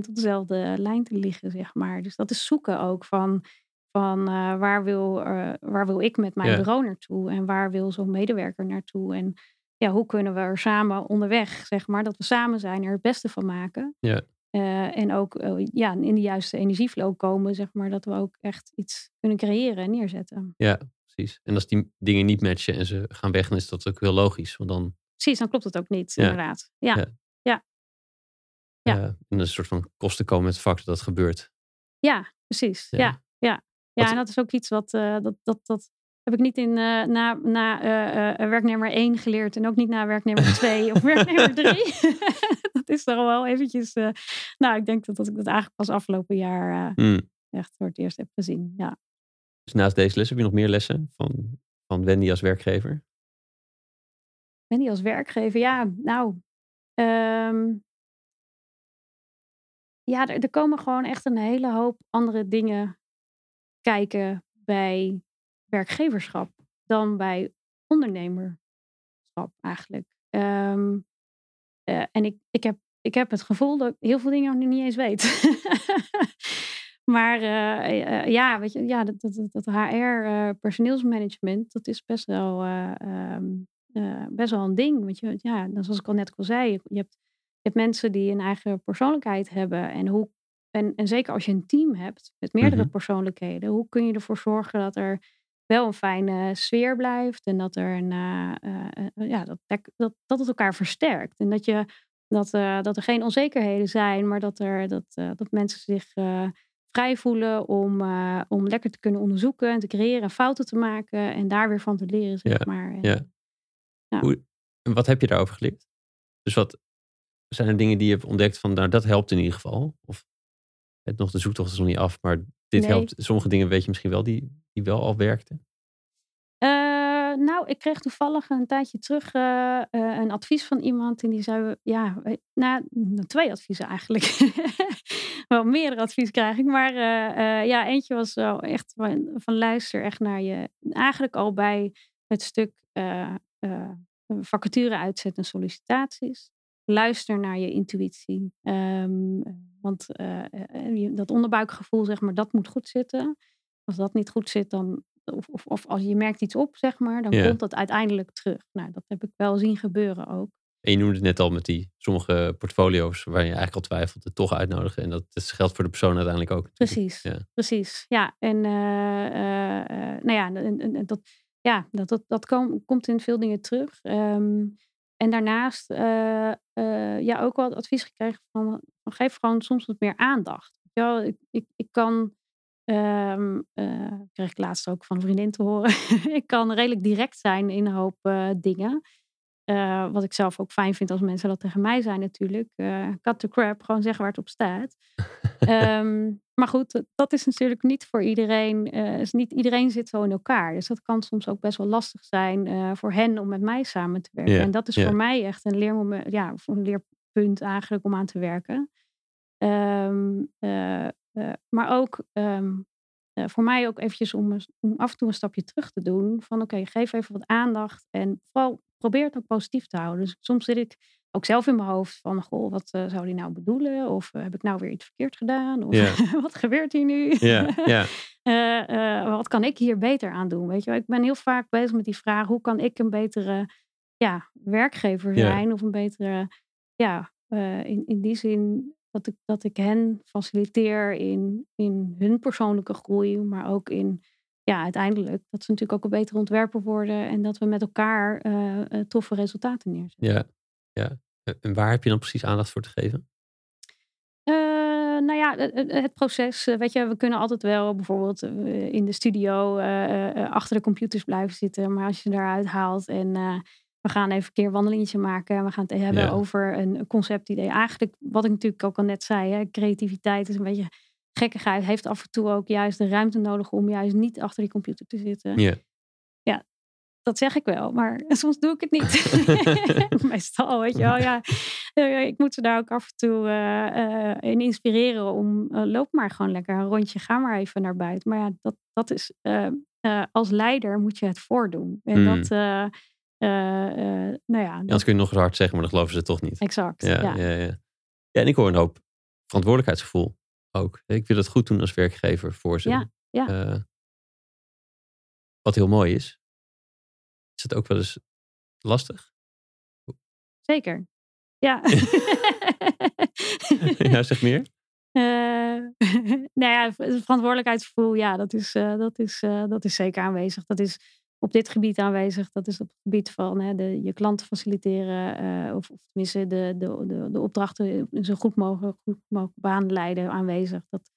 op dezelfde lijn te liggen, zeg maar. Dus dat is zoeken ook van, van waar, wil, waar wil ik met mijn bureau naartoe? En waar wil zo'n medewerker naartoe? En ja, hoe kunnen we er samen onderweg, zeg maar, dat we samen zijn, er het beste van maken. Ja. Uh, en ook uh, ja, in de juiste energieflow komen, zeg maar, dat we ook echt iets kunnen creëren en neerzetten. Ja, precies. En als die dingen niet matchen en ze gaan weg, dan is dat ook heel logisch. Want dan... Precies, dan klopt het ook niet, ja. inderdaad. Ja. ja. ja. ja. Uh, en een soort van kosten komen met het fakt dat dat gebeurt. Ja, precies. Ja, ja. ja. en dat is ook iets wat dat, dat, dat heb ik niet in, uh, na, na uh, uh, werknemer 1 geleerd en ook niet na werknemer 2 of *laughs* werknemer 3. *laughs* dat is toch wel eventjes. nou, ik denk dat, dat ik dat eigenlijk pas afgelopen jaar mm. echt voor het eerst heb gezien. Ja. Dus naast deze les heb je nog meer lessen van, van Wendy als werkgever? Wendy als werkgever, ja, nou. Um, ja, er, er komen gewoon echt een hele hoop andere dingen kijken bij werkgeverschap dan bij ondernemerschap eigenlijk. Um, uh, en ik, ik, heb, ik heb het gevoel dat ik heel veel dingen nog niet eens weet. *laughs* maar uh, uh, ja, weet je, ja, dat, dat, dat HR, personeelsmanagement, dat is best wel, um, best wel een ding. Want je, ja, zoals ik al net al zei, je hebt, je hebt mensen die een eigen persoonlijkheid hebben. En hoe en, en zeker als je een team hebt met meerdere mm -hmm. persoonlijkheden, hoe kun je ervoor zorgen dat er wel een fijne sfeer blijft. En dat er een, uh, uh, ja, dat, dat, dat het elkaar versterkt. En dat, je, dat, dat er geen onzekerheden zijn, maar dat, er, dat, dat mensen zich vrij voelen om, om lekker te kunnen onderzoeken en te creëren en fouten te maken en daar weer van te leren, zeg ja, maar. En, ja. Hoe, wat heb je daarover geleerd? Dus wat zijn er dingen die je hebt ontdekt van, nou dat helpt in ieder geval? Of het nog de zoektocht is nog niet af, maar dit nee. helpt. Sommige dingen weet je misschien wel die, die wel al werkten? Uh, nou, ik kreeg toevallig een tijdje terug uh, uh, een advies van iemand. En die zei, ja, nou, twee adviezen eigenlijk. *laughs* wel meerdere adviezen krijg ik. Maar ja, eentje was wel echt van, luister echt naar je. Eigenlijk al bij het stuk vacature uitzetten en sollicitaties. Luister naar je intuïtie. Um, want dat onderbuikgevoel, zeg maar, dat moet goed zitten. Als dat niet goed zit, dan, of, of, of als je merkt iets op, zeg maar, dan komt dat uiteindelijk terug. Nou, dat heb ik wel zien gebeuren ook. En je noemde het net al met die sommige portfolio's waar je eigenlijk al twijfelt, het toch uitnodigen. En dat, geldt voor de persoon uiteindelijk ook. Precies, ja. precies. Ja, en uh, uh, nou ja, dat, ja, dat, dat, dat komt in veel dingen terug. Um, en daarnaast ja, ook wel het advies gekregen van, van geef gewoon soms wat meer aandacht. Ja, ik, ik, ik kan, um, kreeg ik laatst ook van een vriendin te horen, *laughs* ik kan redelijk direct zijn in een hoop dingen. Uh, wat ik zelf ook fijn vind als mensen dat tegen mij zijn natuurlijk. Cut the crap, gewoon zeggen waar het op staat. um, maar goed, dat is natuurlijk niet voor iedereen. Is niet iedereen zit zo in elkaar. Dus dat kan soms ook best wel lastig zijn voor hen om met mij samen te werken. Yeah, en dat is yeah. voor mij echt een leermoment, ja, een leerpunt eigenlijk om aan te werken. Um, maar ook um, voor mij ook eventjes om, om af en toe een stapje terug te doen. Van oké, okay, geef even wat aandacht. En vooral probeer het ook positief te houden. Dus soms zit ik ook zelf in mijn hoofd van, goh, wat uh, zou die nou bedoelen? Of uh, heb ik nou weer iets verkeerd gedaan? Of yeah. *laughs* wat gebeurt hier nu? Yeah, yeah. uh, wat kan ik hier beter aan doen? Weet je, ik ben heel vaak bezig met die vraag, hoe kan ik een betere ja, werkgever zijn? Of een betere, ja, in, in die zin dat ik, dat ik hen faciliteer in, in hun persoonlijke groei, maar ook in ja, uiteindelijk dat ze natuurlijk ook een betere ontwerper worden en dat we met elkaar uh, toffe resultaten neerzetten. Ja, ja. En waar heb je dan precies aandacht voor te geven? Uh, nou ja, het, het, proces. Weet je, we kunnen altijd wel bijvoorbeeld in de studio achter de computers blijven zitten. Maar als je eruit haalt en we gaan even een keer een wandelingetje maken. We gaan het hebben ja. over een conceptidee. Eigenlijk, wat ik natuurlijk ook al net zei, hè, creativiteit is een beetje gekkigheid heeft af en toe ook juist de ruimte nodig om juist niet achter die computer te zitten. Ja. Ja, dat zeg ik wel, maar *laughs* soms doe ik het niet. *laughs* Meestal, weet je wel. Ja, ik moet ze daar ook af en toe uh, uh, in inspireren om uh, loop maar gewoon lekker een rondje, ga maar even naar buiten. Maar ja, dat, dat is als leider moet je het voordoen. En Mm. dat, nou ja. Anders kun je nog eens hard zeggen, maar dan geloven ze het toch niet. Exact. Ja, ja. ja. Ja, en ik hoor een hoop verantwoordelijkheidsgevoel ook. Ik wil het goed doen als werkgever voor ze. Ja, ja. Uh, wat heel mooi is. Is het ook wel eens lastig? Zeker. Ja. *laughs* ja, zeg meer. Uh, *laughs* *laughs* nou ja, verantwoordelijkheidsgevoel, ja, dat is, uh, dat, is, dat is zeker aanwezig. Dat is op dit gebied aanwezig. Dat is op het gebied van hè, de, je klanten faciliteren. of, of tenminste de, de, de, de opdrachten zo goed mogelijk, goed mogelijk baan leiden aanwezig. Dat,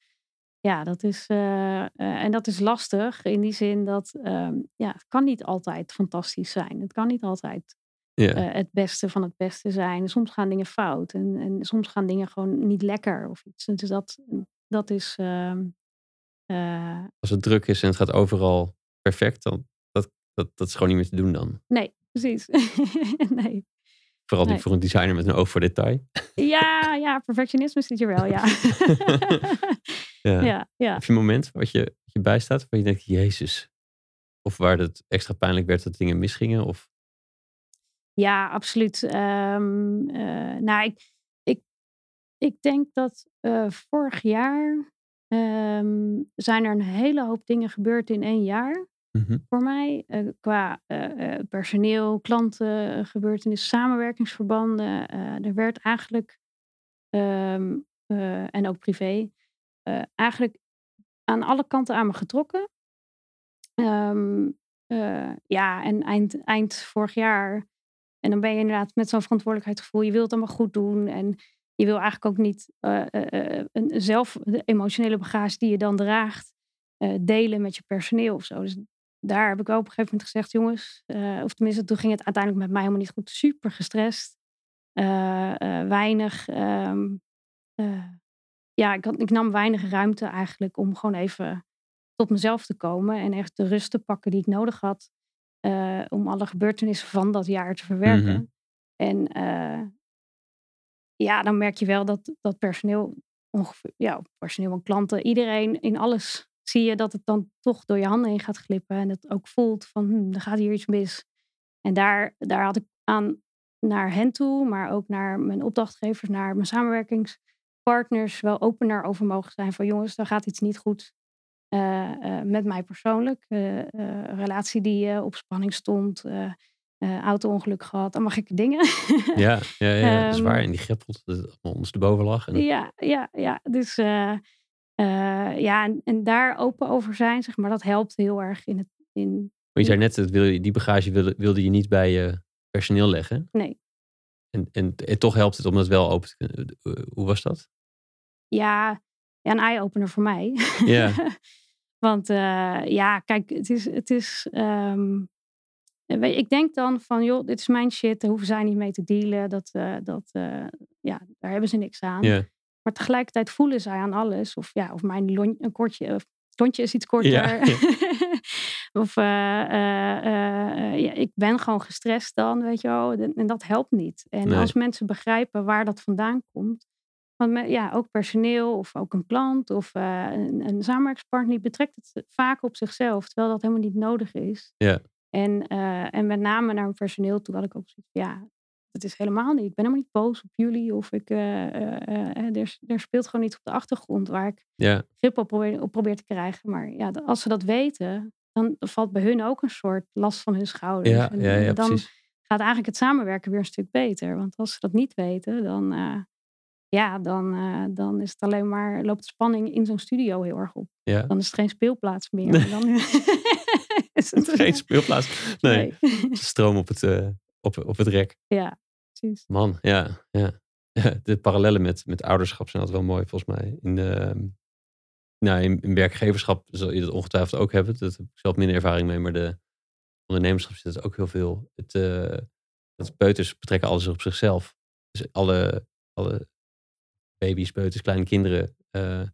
ja, dat is, en dat is lastig in die zin dat um, ja, het kan niet altijd fantastisch zijn. Het kan niet altijd het beste van het beste zijn. Soms gaan dingen fout en, en soms gaan dingen gewoon niet lekker of iets. Dus dat, dat is. ehm, eh, Als het druk is en het gaat overal perfect, dan dat, dat, is gewoon niet meer te doen dan. nee, precies. *laughs* nee. Vooral Nee. niet voor een designer met een oog voor detail. Ja, ja, perfectionisme zit hier wel, ja. *laughs* Ja. ja, ja. Heb je een moment wat je, wat je bijstaat waar je denkt, jezus. Of waar het extra pijnlijk werd dat dingen misgingen? Of, Ja, absoluut. Ehm, eh, nou, ik, ik, ik denk dat eh, vorig jaar ehm, zijn er een hele hoop dingen gebeurd in één jaar. Mhm. Voor mij, eh, qua eh, eh, personeel, klanten, gebeurtenissen, samenwerkingsverbanden. Er werd eigenlijk, ehm, eh, en ook privé, eigenlijk aan alle kanten aan me getrokken. Ehm, eh, ja, en eind, eind vorig jaar. En dan ben je inderdaad met zo'n verantwoordelijkheidsgevoel. Je wilt het allemaal goed doen. En je wil eigenlijk ook niet een, zelf de emotionele bagage die je dan draagt, delen met je personeel of zo. Dus daar heb ik wel op een gegeven moment gezegd, jongens, eh, of tenminste, toen ging het uiteindelijk met mij helemaal niet goed. Super gestrest. eh, eh, weinig. ehm, eh, ja, ik, had, ik nam weinig ruimte eigenlijk om gewoon even tot mezelf te komen en echt de rust te pakken die ik nodig had. om alle gebeurtenissen van dat jaar te verwerken. Mhm. En ja, dan merk je wel dat, dat personeel, ongeveer, ja, personeel en klanten, iedereen in alles zie je dat het dan toch door je handen heen gaat glippen. En het ook voelt van, hm, er gaat hier iets mis. En daar, daar had ik aan naar hen toe, maar ook naar mijn opdrachtgevers, naar mijn samenwerkingspartners, wel opener over mogen zijn van jongens, daar gaat iets niet goed. eh, eh, met mij persoonlijk. eh, relatie die op spanning stond. auto-ongeluk gehad. Allemaal gekke dingen. Ja, ja, ja, dat is *laughs* Ehm, waar. En die greppelt dat allemaal ondersteboven lag. En, Ja, ja, ja. Dus eh, eh, ja, en, en daar open over zijn, zeg maar, dat helpt heel erg in het. In, Maar je zei net, dat wil je, die bagage wilde, wilde je niet bij je personeel leggen. nee, En, en, en toch helpt het om dat wel open te kunnen. Hoe was dat? Ja, ja een eye-opener voor mij. Ja. *laughs* Want uh, ja, kijk, het is. Het is um, ik denk dan van, joh, dit is mijn shit, daar hoeven zij niet mee te dealen. Dat, uh, dat, ja, daar hebben ze niks aan. Yeah. Maar tegelijkertijd voelen zij aan alles. Of ja, of mijn lon, een kortje, of lontje is iets korter. Ja, ja. *laughs* of ja, ik ben gewoon gestrest dan, weet je wel. En dat helpt niet. En Nee. als mensen begrijpen waar dat vandaan komt. Want ja, ook personeel of ook een klant of eh, een, een samenwerkingspartner die betrekt het vaak op zichzelf, terwijl dat helemaal niet nodig is. Ja. En, eh, en met name naar mijn personeel toe had ik ook zoiets ja, dat is helemaal niet. Ik ben helemaal niet boos op jullie of ik, eh, eh, eh, er, er speelt gewoon iets op de achtergrond waar ik Ja, grip op probeer, op probeer te krijgen. Maar ja, als ze dat weten, dan valt bij hun ook een soort last van hun schouders. ja, en, ja, dan precies. gaat eigenlijk het samenwerken weer een stuk beter. Want als ze dat niet weten, dan, ja, dan, dan is het alleen maar, loopt de spanning in zo'n studio heel erg op. Ja. Dan is het geen speelplaats meer. Nee. Dan *laughs* is het Geen speelplaats. Nee, stroom op het, op, op het rek. Ja, Man, ja, ja. *laughs* De parallellen met, met ouderschap zijn altijd wel mooi, volgens mij. In, de, nou, in, in werkgeverschap zal je dat ongetwijfeld ook hebben. Dat heb ik zelf minder ervaring mee, maar de ondernemerschap zit ook heel veel. Het, eh, dat peuters betrekken alles op zichzelf. Dus alle, alle baby's, peuters, kleine kinderen eh,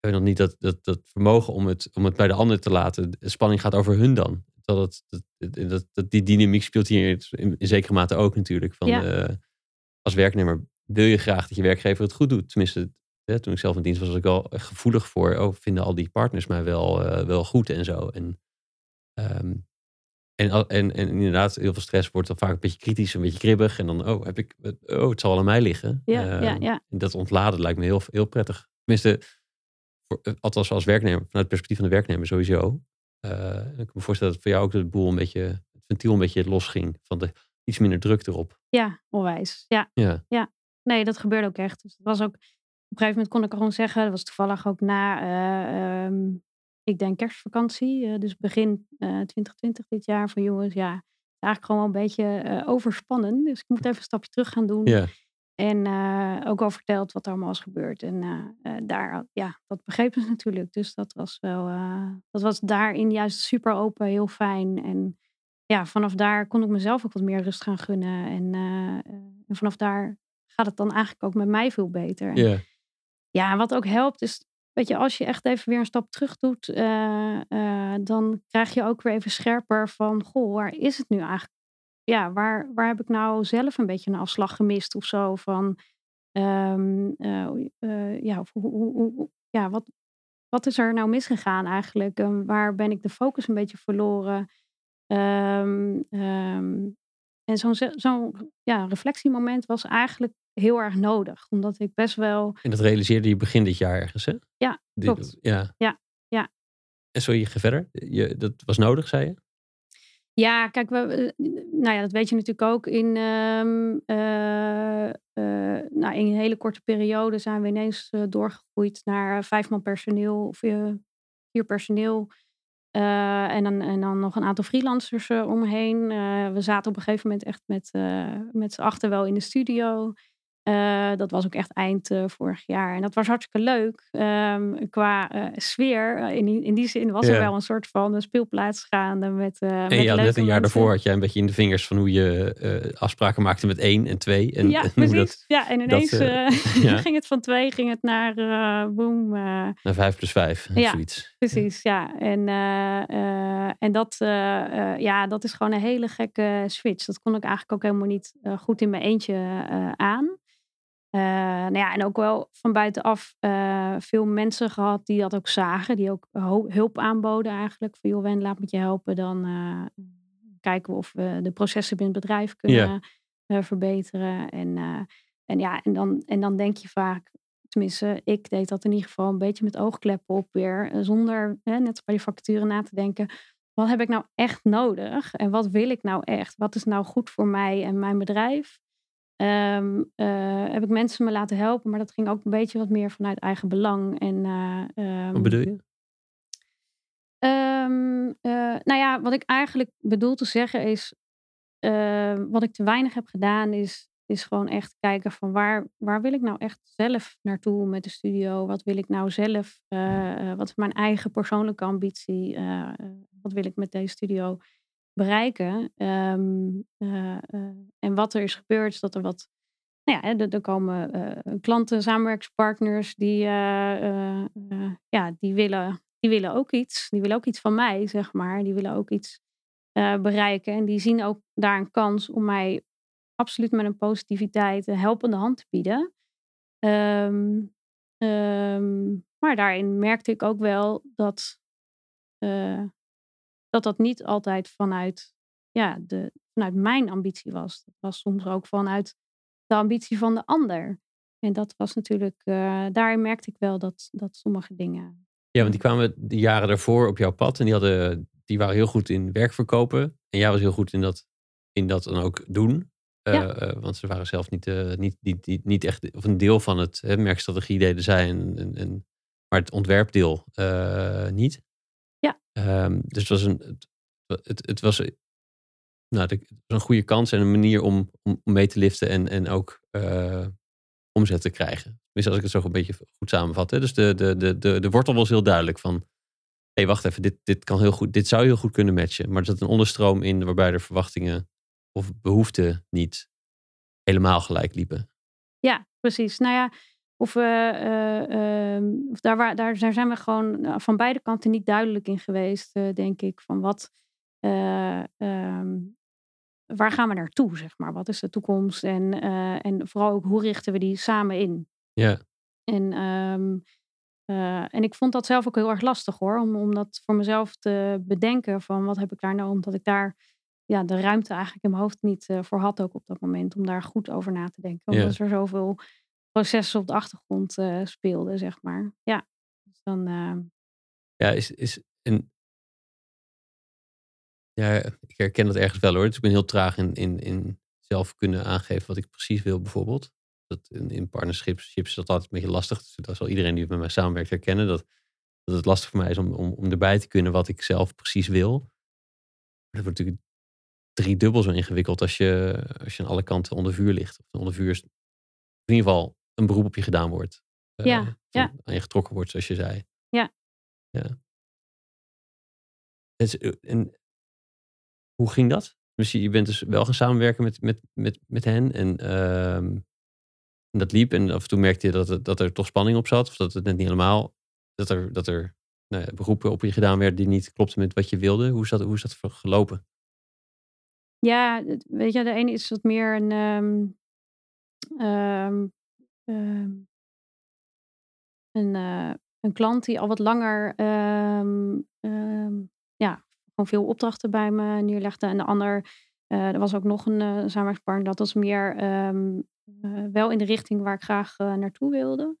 hebben nog niet dat, dat, dat vermogen om het, om het bij de ander te laten. De spanning gaat over hun dan. Dat, dat, dat, dat, die dynamiek speelt hier in, in zekere mate ook natuurlijk. Van, Ja. eh, als werknemer wil je graag dat je werkgever het goed doet. Tenminste, hè, toen ik zelf in dienst was, was ik wel gevoelig voor. Oh, vinden al die partners mij wel, eh, wel goed en zo. En, ehm, en, en, en inderdaad, heel veel stress wordt dan vaak een beetje kritisch, een beetje kribbig. En dan, oh, heb ik, oh het zal aan mij liggen. Ja, ja, Ehm, ja. dat ontladen lijkt me heel, heel prettig. Tenminste, voor, eh, althans als werknemer, vanuit het perspectief van de werknemer sowieso. Eh, ik kan me voorstellen dat voor jou ook de boel een beetje, het ventiel een beetje losging. Van de, iets minder druk erop. Ja, onwijs. Ja, Ja, nee, dat gebeurde ook echt. Dus dat was ook, op een gegeven moment kon ik gewoon zeggen, dat was toevallig ook na, eh, ehm, ik denk kerstvakantie, eh, dus begin eh 2020 dit jaar, van jongens, ja, eigenlijk gewoon wel een beetje overspannen. Dus ik moet even een stapje terug gaan doen. ja, En eh, ook al verteld wat er allemaal was gebeurd. En eh, eh, daar, ja, dat begrepen ze *laughs* natuurlijk. Dus dat was wel, dat was daarin juist super open, heel fijn. En ja, vanaf daar kon ik mezelf ook wat meer rust gaan gunnen. En, en vanaf daar gaat het dan eigenlijk ook met mij veel beter. En ja, wat ook helpt is, weet je, als je echt even weer een stap terug doet, dan krijg je ook weer even scherper van, goh, waar is het nu eigenlijk? Ja, waar, waar heb ik nou zelf een beetje een afslag gemist of zo? Van, ehm, eh, eh, ja, of hoe, hoe, hoe- hoe- ja wat, wat is er nou misgegaan eigenlijk? En waar ben ik de focus een beetje verloren? Ehm, ehm, en zo'n zo'n ja, reflectiemoment was eigenlijk heel erg nodig, omdat ik best wel En dat realiseerde je begin dit jaar ergens, hè? Ja, Die- klopt. Ja. Ja, ja. En sorry, ga verder. Je, dat was nodig, zei je? Ja, kijk, we, nou ja, dat weet je natuurlijk ook. In, eh, nou, in een hele korte periode zijn we ineens eh, doorgegroeid naar vijf man personeel of vier personeel. En, dan, en dan nog een aantal freelancers omheen. We zaten op een gegeven moment echt met, met z'n achter wel in de studio. Eh, dat was ook echt eind eh, vorig jaar. En dat was hartstikke leuk. Ehm, qua eh, sfeer, in, die, in die zin was er Ja. wel een soort van een speelplaats gaande. Met, met En je had net een jaar daarvoor had jij een beetje in de vingers van hoe je afspraken maakte met één en twee. En, ja, *laughs* en precies. dat ja, en ineens *laughs* ja. *laughs* ging het van twee, ging het naar boom. naar vijf plus vijf, Ja. zoiets. Precies, ja. En, en dat, ja, dat is gewoon een hele gekke switch. Dat kon ik eigenlijk ook helemaal niet goed in mijn eentje aan. Eh, nou ja, en ook wel van buitenaf eh, veel mensen gehad die dat ook zagen. Die ook hulp aanboden eigenlijk. Van joh, Wen, laat me je helpen. Dan eh, kijken we of we de processen binnen het bedrijf kunnen verbeteren. En, en ja, en dan, en dan denk je vaak, tenminste, ik deed dat in ieder geval een beetje met oogkleppen op weer. Zonder, hè, net bij die vacaturen, na te denken. Wat heb ik nou echt nodig? En wat wil ik nou echt? Wat is nou goed voor mij en mijn bedrijf? Ehm, eh, heb ik mensen me laten helpen, maar dat ging ook een beetje wat meer vanuit eigen belang. En, eh, ehm, Wat bedoel je? Ehm, eh, nou ja, wat ik eigenlijk bedoel te zeggen is. wat ik te weinig heb gedaan is, is gewoon echt kijken van waar, waar wil ik nou echt zelf naartoe met de studio? Wat wil ik nou zelf? wat is mijn eigen persoonlijke ambitie? wat wil ik met deze studio bereiken? Ehm, en wat er is gebeurd, is dat er wat nou ja, er, komen uh, klanten, samenwerkspartners die, ja, die, willen, die willen ook iets. Die willen ook iets van mij, zeg maar. Die willen ook iets bereiken. En die zien ook daar een kans om mij absoluut met een positiviteit een helpende hand te bieden. Um, um, maar daarin merkte ik ook wel dat dat, dat niet altijd vanuit, ja, de, vanuit mijn ambitie was. Dat was soms ook vanuit de ambitie van de ander. En dat was natuurlijk, uh, daarin merkte ik wel dat, dat sommige dingen. Ja, want die kwamen de jaren daarvoor op jouw pad en die, hadden, die waren heel goed in werk verkopen. En jij was heel goed in dat, in dat dan ook doen. Uh, want ze waren zelf niet, niet, niet, niet, niet, echt, of een deel van het hè, merkstrategie deden zij, en, en, en, maar het ontwerpdeel niet. Um, dus het was een, het, het, was nou, dat is een goede kans en een manier om, om mee te liften en, en ook uh, omzet te krijgen. Tenminste, als ik het zo een beetje goed samenvat. Hè? Dus de, de, de, de, de wortel was heel duidelijk van, hé, hey, wacht even, dit, dit, kan heel goed, dit zou heel goed kunnen matchen. Maar er zat een onderstroom in waarbij de verwachtingen of behoeften niet helemaal gelijk liepen. Ja, precies. Nou ja, of, uh, uh, of daar, waar, daar, daar zijn we gewoon van beide kanten niet duidelijk in geweest, denk ik. Van wat, um, waar gaan we naartoe, zeg maar? Wat is de toekomst? En, en vooral ook, hoe richten we die samen in? Ja. En, um, uh, en ik vond dat zelf ook heel erg lastig hoor, om, om dat voor mezelf te bedenken van wat heb ik daar nou, omdat ik daar ja, de ruimte eigenlijk in mijn hoofd niet uh, voor had ook op dat moment, om daar goed over na te denken. Omdat ja. er zoveel processen op de achtergrond speelden, zeg maar. Ja, dus dan... Ja, is, is, en ja, ik herken dat ergens wel hoor. Dus ik ben heel traag in, in, in zelf kunnen aangeven wat ik precies wil, bijvoorbeeld. Dat in, in partnerships is dat altijd een beetje lastig. Dus dat zal iedereen die met mij samenwerkt herkennen. Dat, dat het lastig voor mij is om, om, om erbij te kunnen wat ik zelf precies wil. Dat wordt natuurlijk drie dubbel zo ingewikkeld als je, als je aan alle kanten onder vuur ligt. Of onder vuur is in ieder geval een beroep op je gedaan wordt. Uh, ja, ja. Aan je getrokken wordt, zoals je zei. Ja. ja. Eh, en hoe ging dat? Dus je bent dus wel gaan samenwerken met, met, met, met hen en uh, dat liep. En af en toe merkte je dat, het, dat er toch spanning op zat. Of dat het net niet helemaal, dat er, dat er nou ja, beroepen op je gedaan werden die niet klopten met wat je wilde. Hoe is dat, hoe is dat gelopen? Ja, weet je, de ene is wat meer een, um, um, een, uh, een klant die al wat langer ja, veel opdrachten bij me neerlegde. En de ander, uh, er was ook nog een uh, samenwerkingspartner, dat was meer um, wel in de richting waar ik graag naartoe wilde.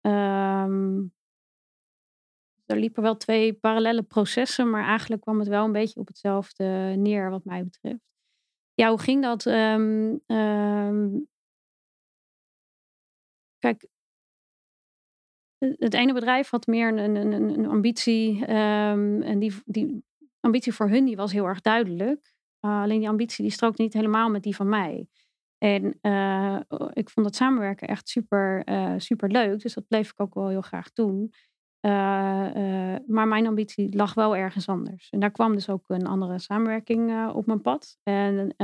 Um, er liepen wel twee parallele processen, maar eigenlijk kwam het wel een beetje op hetzelfde neer wat mij betreft. Ja, hoe ging dat? Um, kijk, het ene bedrijf had meer een, een, een ambitie um, en die, die ambitie voor hun die was heel erg duidelijk. Uh, alleen die ambitie die strookt niet helemaal met die van mij. En uh, ik vond dat samenwerken echt super, uh, super leuk. Dus dat bleef ik ook wel heel graag doen. maar mijn ambitie lag wel ergens anders. En daar kwam dus ook een andere samenwerking op mijn pad. En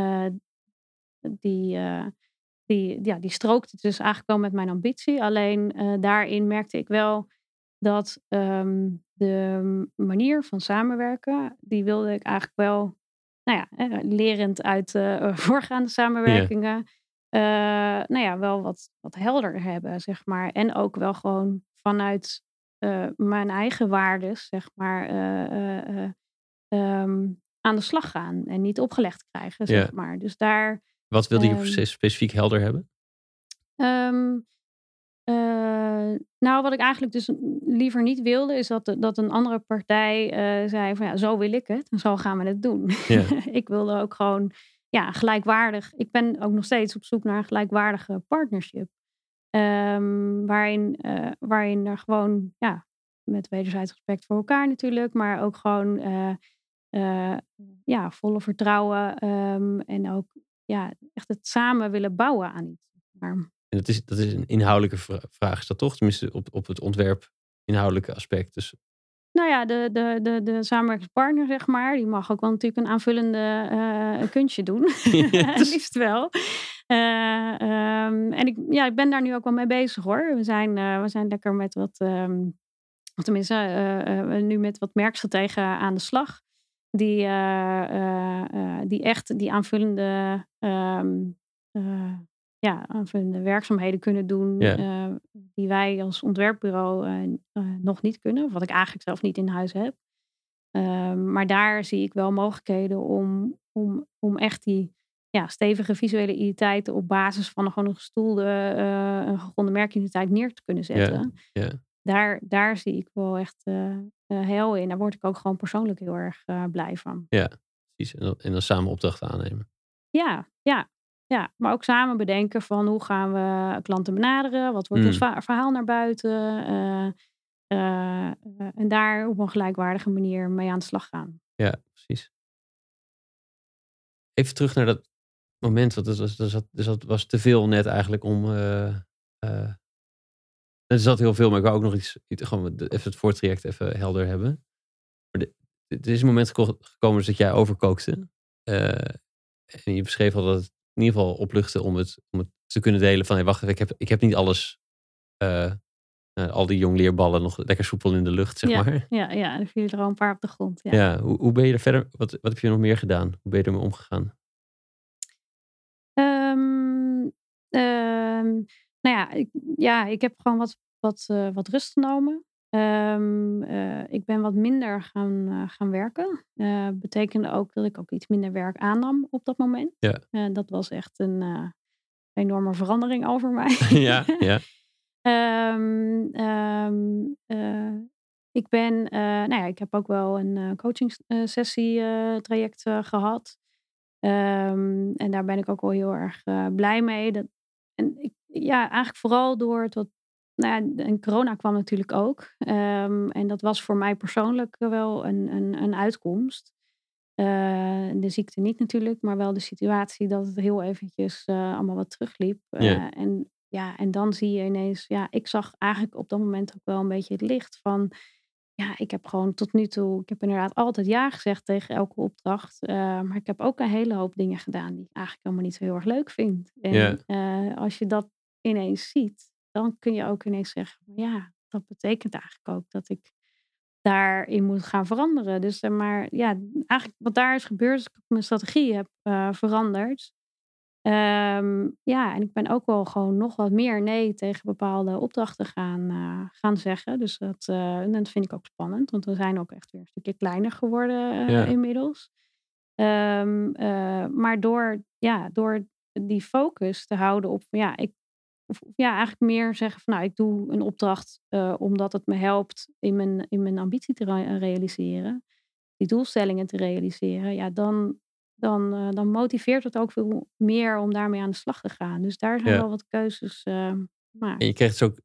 die, die, ja, die strookte dus eigenlijk wel met mijn ambitie. Alleen daarin merkte ik wel dat um, de manier van samenwerken, die wilde ik eigenlijk wel, nou ja, lerend uit uh, *laughs* voorgaande samenwerkingen, yeah. uh, nou ja, wel wat, wat helder hebben, zeg maar. En ook wel gewoon vanuit mijn eigen waarden, zeg maar, um, aan de slag gaan en niet opgelegd krijgen, zeg maar. Dus daar. Wat wilde je um, specifiek helder hebben? Um, uh, nou, wat ik eigenlijk dus liever niet wilde, is dat, dat een andere partij uh, zei van ja, zo wil ik het en zo gaan we het doen. Ja. *laughs* ik wilde ook gewoon ja, gelijkwaardig. Ik ben ook nog steeds op zoek naar een gelijkwaardige partnership. Um, waarin, uh, waarin er gewoon, ja, met wederzijds respect voor elkaar natuurlijk, maar ook gewoon eh, ja, volle vertrouwen ehm, en ook ja, echt het samen willen bouwen aan iets. Maar, En dat is, dat is een inhoudelijke vra- vraag, is dat toch? Tenminste, op, op het ontwerp inhoudelijke aspect. Dus nou ja, de, de, de, de samenwerkingspartner, zeg maar, die mag ook wel natuurlijk een aanvullende eh, kunstje doen. *laughs* *laughs* Dus- Liefst wel. Eh, ehm, en ik, ja, ik ben daar nu ook wel mee bezig hoor. We zijn, eh, we zijn lekker met wat, ehm, of tenminste, nu met wat merkstrategen aan de slag. Die, eh, eh, eh, die echt die aanvullende, ehm, eh, ja, aanvullende werkzaamheden kunnen doen. Die wij als ontwerpbureau nog niet kunnen. Of wat ik eigenlijk zelf niet in huis heb. Ehm, maar daar zie ik wel mogelijkheden om, om, om echt die ja, stevige visuele identiteit op basis van een, gewoon een gestoelde, een gegronde merkidentiteit neer te kunnen zetten. Daar, daar zie ik wel echt heel in. Daar word ik ook gewoon persoonlijk heel erg eh, blij van. precies. En dan, en dan samen opdrachten aannemen. Ja, ja, ja, maar ook samen bedenken van hoe gaan we klanten benaderen? Wat wordt ons Mm. va- verhaal naar buiten? Eh, eh, eh, en daar op een gelijkwaardige manier mee aan de slag gaan. Ja, precies. Even terug naar dat moment, want er zat, er zat, was te veel net eigenlijk om. eh, eh, er zat heel veel, maar ik wou ook nog iets, iets gewoon even het voortraject even helder hebben. Maar er is een moment geko- gekomen dus dat jij overkookte. Eh, en je beschreef al dat het in ieder geval opluchtte om het, om het te kunnen delen van, hey, wacht even, ik heb, ik heb niet alles, eh, eh, al die jongleerballen nog lekker soepel in de lucht, zeg Ja. maar. Ja, ja, er vielen er al een paar op de grond. Ja. Ja, hoe, hoe ben je er verder? Wat, wat heb je nog meer gedaan? Hoe ben je ermee omgegaan? Ehm, ehm, nou ja ik, ja, ik heb gewoon wat, wat, eh, wat rust genomen. Ehm, eh, ik ben wat minder gaan, eh, gaan werken. Betekende ook dat ik ook iets minder werk aannam op dat moment. Ja. Dat was echt een enorme verandering over mij. *laughs* ja, ja, *laughs* Ehm, ehm, eh, ik ben, nou ja, ik heb ook wel een coaching sessie traject eh, gehad. En daar ben ik ook wel heel erg blij mee. Dat, en ik, ja, eigenlijk vooral door het wat, nou ja, en corona kwam natuurlijk ook. Ehm, en dat was voor mij persoonlijk wel een, een, een uitkomst. Eh, de ziekte niet natuurlijk, maar wel de situatie dat het heel eventjes eh, allemaal wat terugliep. Eh, en ja, en dan zie je ineens, ja, ik zag eigenlijk op dat moment ook wel een beetje het licht van, ja, ik heb gewoon tot nu toe, ik heb inderdaad altijd ja gezegd tegen elke opdracht, maar ik heb ook een hele hoop dingen gedaan die ik eigenlijk helemaal niet zo heel erg leuk vind. En als je dat ineens ziet, dan kun je ook ineens zeggen, ja, dat betekent eigenlijk ook dat ik daarin moet gaan veranderen. Dus eh, maar ja, eigenlijk wat daar is gebeurd, is dat ik mijn strategie heb eh, veranderd. Ehm, ja, en ik ben ook wel gewoon nog wat meer nee tegen bepaalde opdrachten gaan, eh, gaan zeggen. Dus dat, en dat vind ik ook spannend, want we zijn ook echt weer een stukje kleiner geworden Ja. inmiddels. Ehm, eh, maar door, ja, door die focus te houden op, ja, ik, of, ja, eigenlijk meer zeggen van, nou, ik doe een opdracht eh, omdat het me helpt in mijn, in mijn ambitie te re- realiseren, die doelstellingen te realiseren, ja, dan, dan, eh, dan motiveert het ook veel meer om daarmee aan de slag te gaan. Dus daar zijn Ja. wel wat keuzes eh gemaakt. En je krijgt dus ook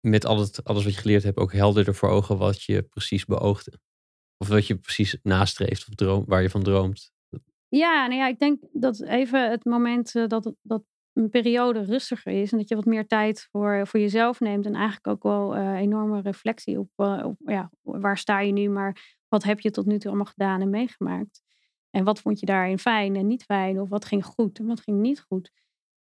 met al het, alles wat je geleerd hebt ook helderder voor ogen wat je precies beoogde. Of wat je precies nastreeft of droom, waar je van droomt. Ja, nou ja, ik denk dat even het moment dat, dat een periode rustiger is en dat je wat meer tijd voor, voor jezelf neemt en eigenlijk ook wel eh, enorme reflectie op, eh, op ja, waar sta je nu, maar wat heb je tot nu toe allemaal gedaan en meegemaakt? En wat vond je daarin fijn en niet fijn? Of wat ging goed en wat ging niet goed?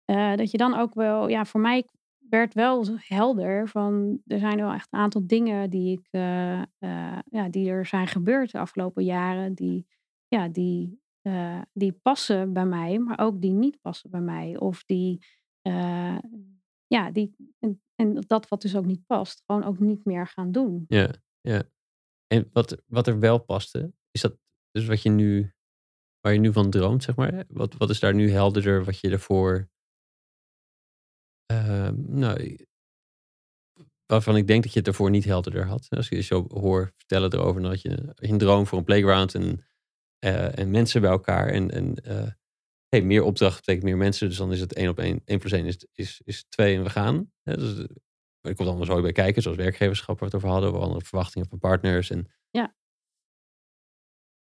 Eh, dat je dan ook wel, ja, voor mij werd wel helder van er zijn wel echt een aantal dingen die ik, ja, die er zijn gebeurd de afgelopen jaren, die, ja, die, eh, die passen bij mij, maar ook die niet passen bij mij. Of die, eh, ja, die, en, dat wat dus ook niet past, gewoon ook niet meer gaan doen. Ja, ja. En wat, wat er wel paste, is dat dus wat je nu, waar je nu van droomt, zeg maar. Wat, wat is daar nu helderder wat je ervoor, ehm, nou, waarvan ik denk dat je het ervoor niet helderder had. Als je zo hoor vertellen erover, had je een droom voor een playground en, eh, en mensen bij elkaar. En, en eh, hey, meer opdracht betekent meer mensen, dus dan is het één op één, één plus één is, is, is twee en we gaan. Hè, dus, eh, er komt allemaal zo bij kijken, zoals werkgeverschap waar we het over hadden, of andere verwachtingen van partners. En, Ja.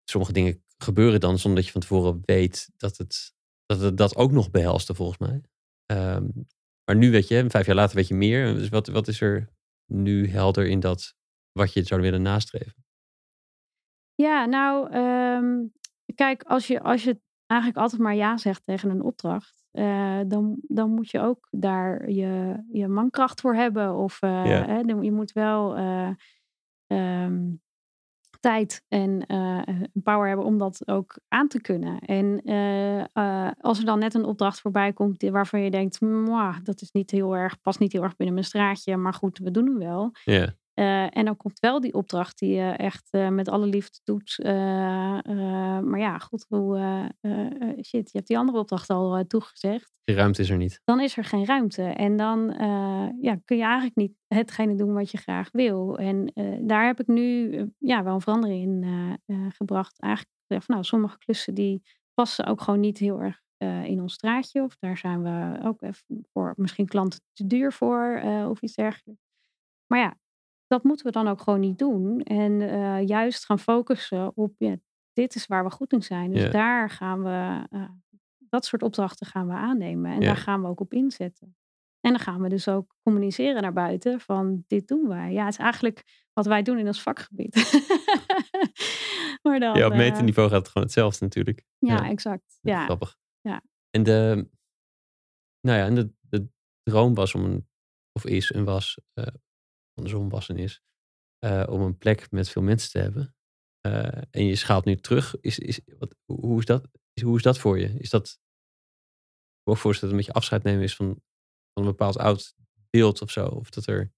sommige dingen gebeuren dan zonder dat je van tevoren weet dat het dat, het, dat ook nog behelste, volgens mij. Ehm, maar nu weet je, vijf jaar later weet je meer. Dus wat, wat is er nu helder in dat wat je zou willen nastreven? Ja, nou, ehm, kijk, als je, als je eigenlijk altijd maar ja zegt tegen een opdracht, uh, dan, dan moet je ook daar je, je mankracht voor hebben. Of uh, ja. hè, je moet wel uh, um, tijd en power hebben om dat ook aan te kunnen. En als er dan net een opdracht voorbij komt waarvan je denkt, dat is niet heel erg, past niet heel erg binnen mijn straatje, maar goed, we doen hem wel. Ja. Uh, en dan komt wel die opdracht die je echt uh, met alle liefde doet. Uh, maar ja, goed, hoe, shit, je hebt die andere opdracht al toegezegd. Die ruimte is er niet. Dan is er geen ruimte. En dan ja, kun je eigenlijk niet hetgene doen wat je graag wil. En daar heb ik nu ja, wel een verandering in gebracht. Eigenlijk van nou, sommige klussen die passen ook gewoon niet heel erg in ons straatje. Of daar zijn we ook even voor misschien klanten te duur voor of iets dergelijks. Maar ja, dat moeten we dan ook gewoon niet doen. En uh, juist gaan focussen op, ja, dit is waar we goed in zijn. Dus daar gaan we, uh, dat soort opdrachten gaan we aannemen. En daar gaan we ook op inzetten. En dan gaan we dus ook communiceren naar buiten van dit doen wij. Ja, het is eigenlijk wat wij doen in ons vakgebied. *laughs* maar dan, ja, op meterniveau uh, gaat het gewoon hetzelfde natuurlijk. Ja, ja. exact. Ja. Grappig. Ja. En de, nou ja, en de, de droom was om een, of is en was andersom was en is, uh, om een plek met veel mensen te hebben. Uh, en je schaalt nu terug. Is, is, wat, hoe, is dat, hoe is dat voor je? Is dat, ik me voorstellen dat het een beetje afscheid nemen is van, van een bepaald oud beeld of zo? Of dat er...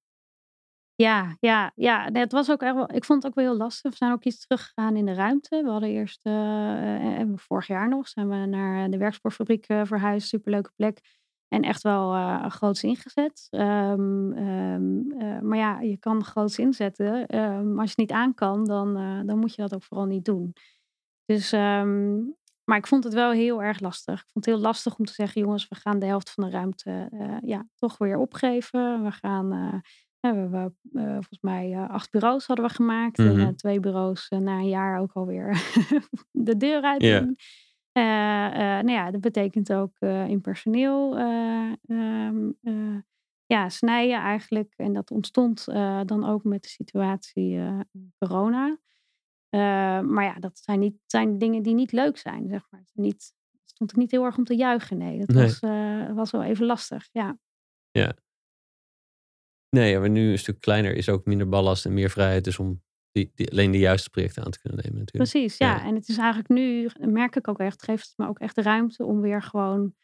Ja, ja, ja. Nee, het was ook echt ik vond het ook wel heel lastig. We zijn ook iets teruggegaan in de ruimte. We hadden eerst, uh, vorig jaar nog, zijn we naar de werkspoorfabriek verhuisd. Superleuke plek. En echt wel uh, groots ingezet. Um, um, uh, maar ja, je kan groots inzetten. Um, als je het niet aan kan, dan, uh, dan moet je dat ook vooral niet doen. Dus, maar ik vond het wel heel erg lastig. Ik vond het heel lastig om te zeggen, jongens, we gaan de helft van de ruimte ja, toch weer opgeven. We gaan, we hebben volgens mij acht bureaus hadden we gemaakt. Mm -hmm. En twee bureaus na een jaar ook alweer *laughs* de deur uit. Yeah. Uh, uh, nou ja, dat betekent ook uh, in personeel um, ja, snijden eigenlijk. En dat ontstond dan ook met de situatie corona. maar ja, dat zijn, niet, zijn dingen die niet leuk zijn, zeg maar. Niet, stond er niet heel erg om te juichen, nee. Dat nee. Was, was wel even lastig, ja. Ja. Nee, maar nu een stuk kleiner is ook minder ballast en meer vrijheid. Dus om die, die, alleen de juiste projecten aan te kunnen nemen natuurlijk. Precies, ja. ja. En het is eigenlijk nu, merk ik ook echt, geeft het me ook echt de ruimte om weer gewoon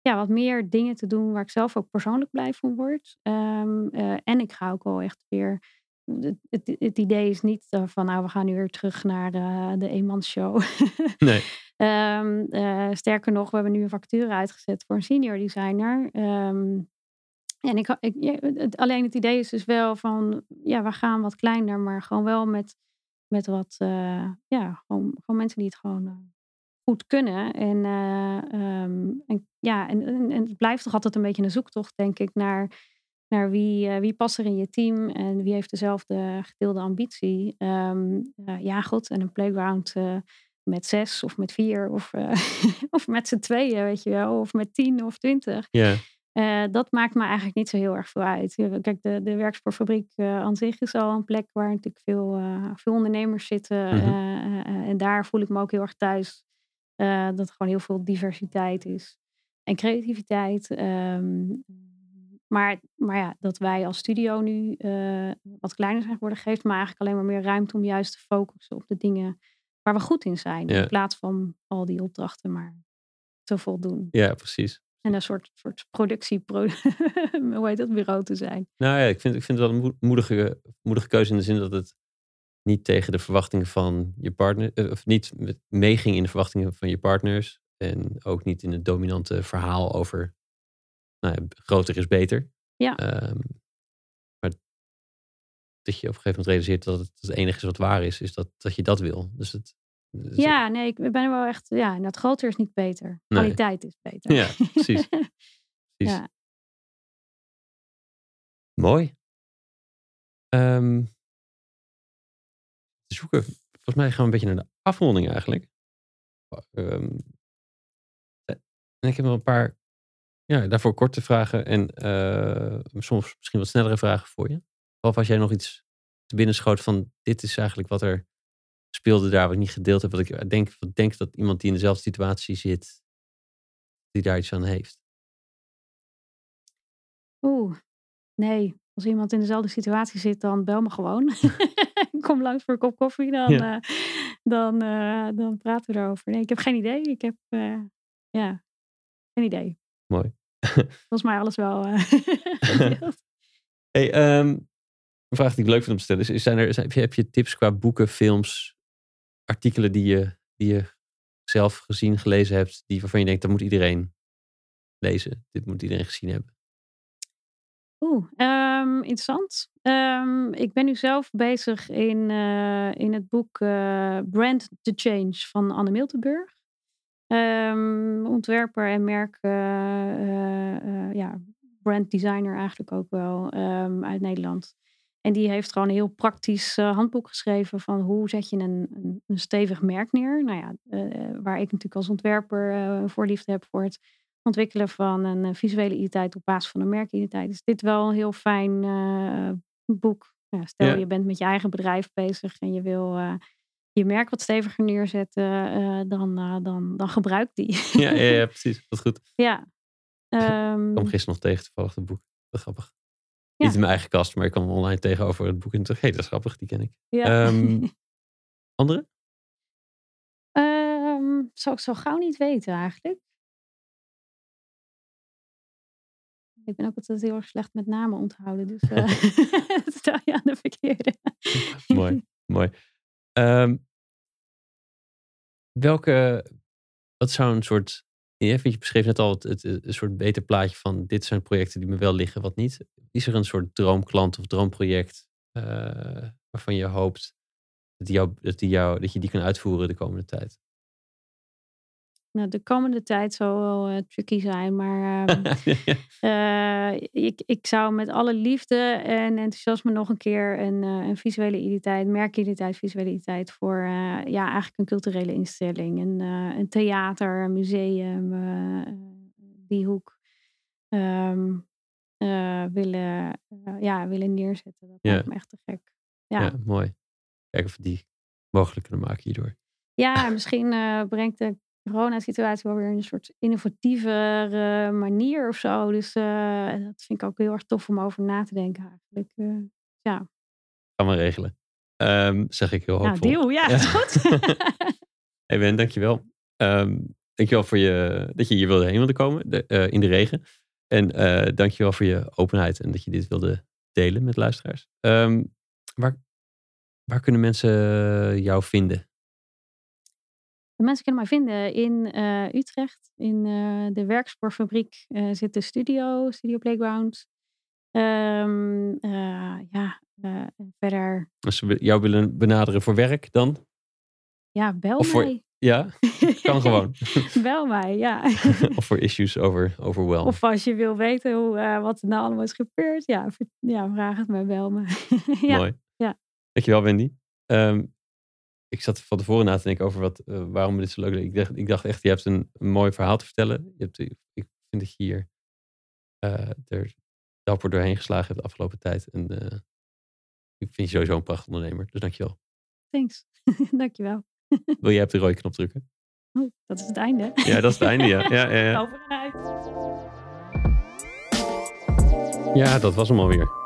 ja, wat meer dingen te doen waar ik zelf ook persoonlijk blij van word. Um, uh, en ik ga ook wel echt weer. Het, het, het idee is niet van nou, we gaan nu weer terug naar de, de eenmansshow. *laughs* nee. um, uh, sterker nog, we hebben nu een factuur uitgezet voor een senior designer. Um, en ik, het, alleen het idee is dus wel van, ja, we gaan wat kleiner, maar gewoon wel met, met wat, uh, ja, gewoon, gewoon mensen die het gewoon uh, goed kunnen. En, uh, um, en ja, en, en, het blijft toch altijd een beetje een zoektocht, denk ik, naar, naar wie, wie past er in je team en wie heeft dezelfde gedeelde ambitie. Um, ja, goed, en een playground met zes of met vier of, *laughs* of met z'n tweeën, weet je wel, of met tien of twintig. Ja. Uh, dat maakt me eigenlijk niet zo heel erg veel uit. Kijk, de, de werkspoorfabriek uh, aan zich is al een plek waar natuurlijk veel, uh, veel ondernemers zitten. Mm -hmm. en daar voel ik me ook heel erg thuis. dat er gewoon heel veel diversiteit is. En creativiteit. Um, maar, maar ja, dat wij als studio nu wat kleiner zijn geworden, geeft me eigenlijk alleen maar meer ruimte om juist te focussen op de dingen waar we goed in zijn. In plaats van al die opdrachten maar te voldoen. Ja, precies. En een soort, soort productie, *laughs* hoe heet dat, bureau te zijn. Nou ja, ik vind, ik vind het wel een moedige, moedige keuze in de zin dat het niet tegen de verwachtingen van je partner, of niet meeging in de verwachtingen van je partners. En ook niet in het dominante verhaal over nou, groter is beter. Ja. Um, maar dat je op een gegeven moment realiseert dat het het enige is wat waar is, is dat, dat je dat wil. Dus het, dus ja, nee, ik ben wel echt, ja, dat groter is niet beter. Kwaliteit is beter. Ja, precies. *laughs* precies. Ja. Mooi. Um, zoeken. volgens mij gaan we een beetje naar de afronding eigenlijk. Ehm, en ik heb nog een paar, ja, daarvoor korte vragen en uh, soms misschien wat snellere vragen voor je. Of als jij nog iets te binnen schoot van dit is eigenlijk wat er speelde daar wat ik niet gedeeld heb. Wat ik denk, wat denk dat iemand die in dezelfde situatie zit, die daar iets aan heeft. Oeh, nee. Als iemand in dezelfde situatie zit, dan bel me gewoon. *laughs* Kom langs voor een kop koffie, dan, ja. uh, dan, uh, dan praten we erover. Nee, ik heb geen idee. Ik heb, uh, ja, geen idee. Mooi. *laughs* Volgens mij alles wel. *laughs* hey, um, een vraag die ik leuk vind om te stellen is, zijn er, heb je tips qua boeken, films, artikelen die je, die je zelf gezien, gelezen hebt, die waarvan je denkt, dat moet iedereen lezen. Dit moet iedereen gezien hebben. Oeh, um, interessant. Um, ik ben nu zelf bezig in, uh, in het boek uh, Brand the Change van Anne Miltenburg. Um, ontwerper en merk, uh, ja, brand designer eigenlijk ook wel uit Nederland. En die heeft gewoon een heel praktisch handboek geschreven van hoe zet je een, een, een stevig merk neer. Nou ja, waar ik natuurlijk als ontwerper voorliefde heb voor het ontwikkelen van een eh, visuele identiteit op basis van een merkidentiteit. Is dit wel een heel fijn uh, boek. Ja, stel je bent met je eigen bedrijf bezig en je wil uh, je merk wat steviger neerzetten, uh, dan, dan, dan gebruik die. Ja, ja, ja, *laughs* precies. Dat is goed. Ja. Um, ik kwam ehm gisteren nog tegen toevallig het boek. Dat grappig. Ja. Niet in mijn eigen kast, maar ik kwam online tegenover het boek en terug. Hé, hey, dat is grappig, die ken ik. Ja. Um, *laughs* andere? Um, zou ik zo gauw niet weten eigenlijk. Ik ben ook altijd heel erg slecht met namen onthouden. Dus *laughs* *laughs* uh, stel je aan de verkeerde. mooi, mooi. Um, welke, wat zou een soort, ja, je beschreef net al het, het, soort beter plaatje van dit zijn projecten die me wel liggen, wat niet. Is er een soort droomklant of droomproject uh, waarvan je hoopt dat, die jou, dat, die jou, dat je die kan uitvoeren de komende tijd? Nou, de komende tijd zal wel uh, tricky zijn, maar *laughs* uh, uh, ik, ik zou met alle liefde en enthousiasme nog een keer een, eh, een visuele identiteit, merkidentiteit, visuele identiteit voor ja, eigenlijk een culturele instelling, een, een theater, een museum, die hoek um, willen, ja, willen neerzetten. Dat ja. lijkt me echt te gek. Ja. ja, mooi. Kijken of we die mogelijk kunnen maken hierdoor. Ja, misschien brengt de coronasituatie wel weer een soort innovatievere manier of zo. Dus uh, dat vind ik ook heel erg tof om over na te denken eigenlijk. Uh, ja. Kan maar regelen. Um, zeg ik heel hoopvol. Nou, deal. Ja, ja. goed. *laughs* hey Ben, dankjewel. Um, dankjewel voor je, dat je hier wilde heen wilde komen de, uh, in de regen. En dankjewel voor je openheid en dat je dit wilde delen met luisteraars. Um, waar, waar kunnen mensen jou vinden? De mensen kunnen mij vinden in uh, Utrecht. In uh, de werkspoorfabriek uh, zit de studio, Studio Playground. Um, ja, verder. Als ze jou willen benaderen voor werk dan? Ja, bel of voor, mij. Ja, *laughs* kan gewoon. *laughs* bel mij, ja. *laughs* of voor issues over overwhelm. Of als je wil weten hoe, wat er nou allemaal is gebeurd. Ja, ja vraag het mij, bel me. ja. Mooi. Ja. Dankjewel Wendy. Um, ik zat van tevoren na te denken over wat, uh, waarom dit zo leuk is. Ik dacht, ik dacht echt, je hebt een, een mooi verhaal te vertellen. Je hebt, ik vind dat je hier uh, er dapper doorheen geslagen hebt de afgelopen tijd. En uh, ik vind je sowieso een prachtig ondernemer. Dus dankjewel. Thanks. *laughs* dankjewel. *laughs* Wil jij op de rode knop drukken? Oh, dat is het einde. Ja, dat is het einde, ja. ja, ja, ja. *laughs* Over en uit. Ja, dat was hem alweer.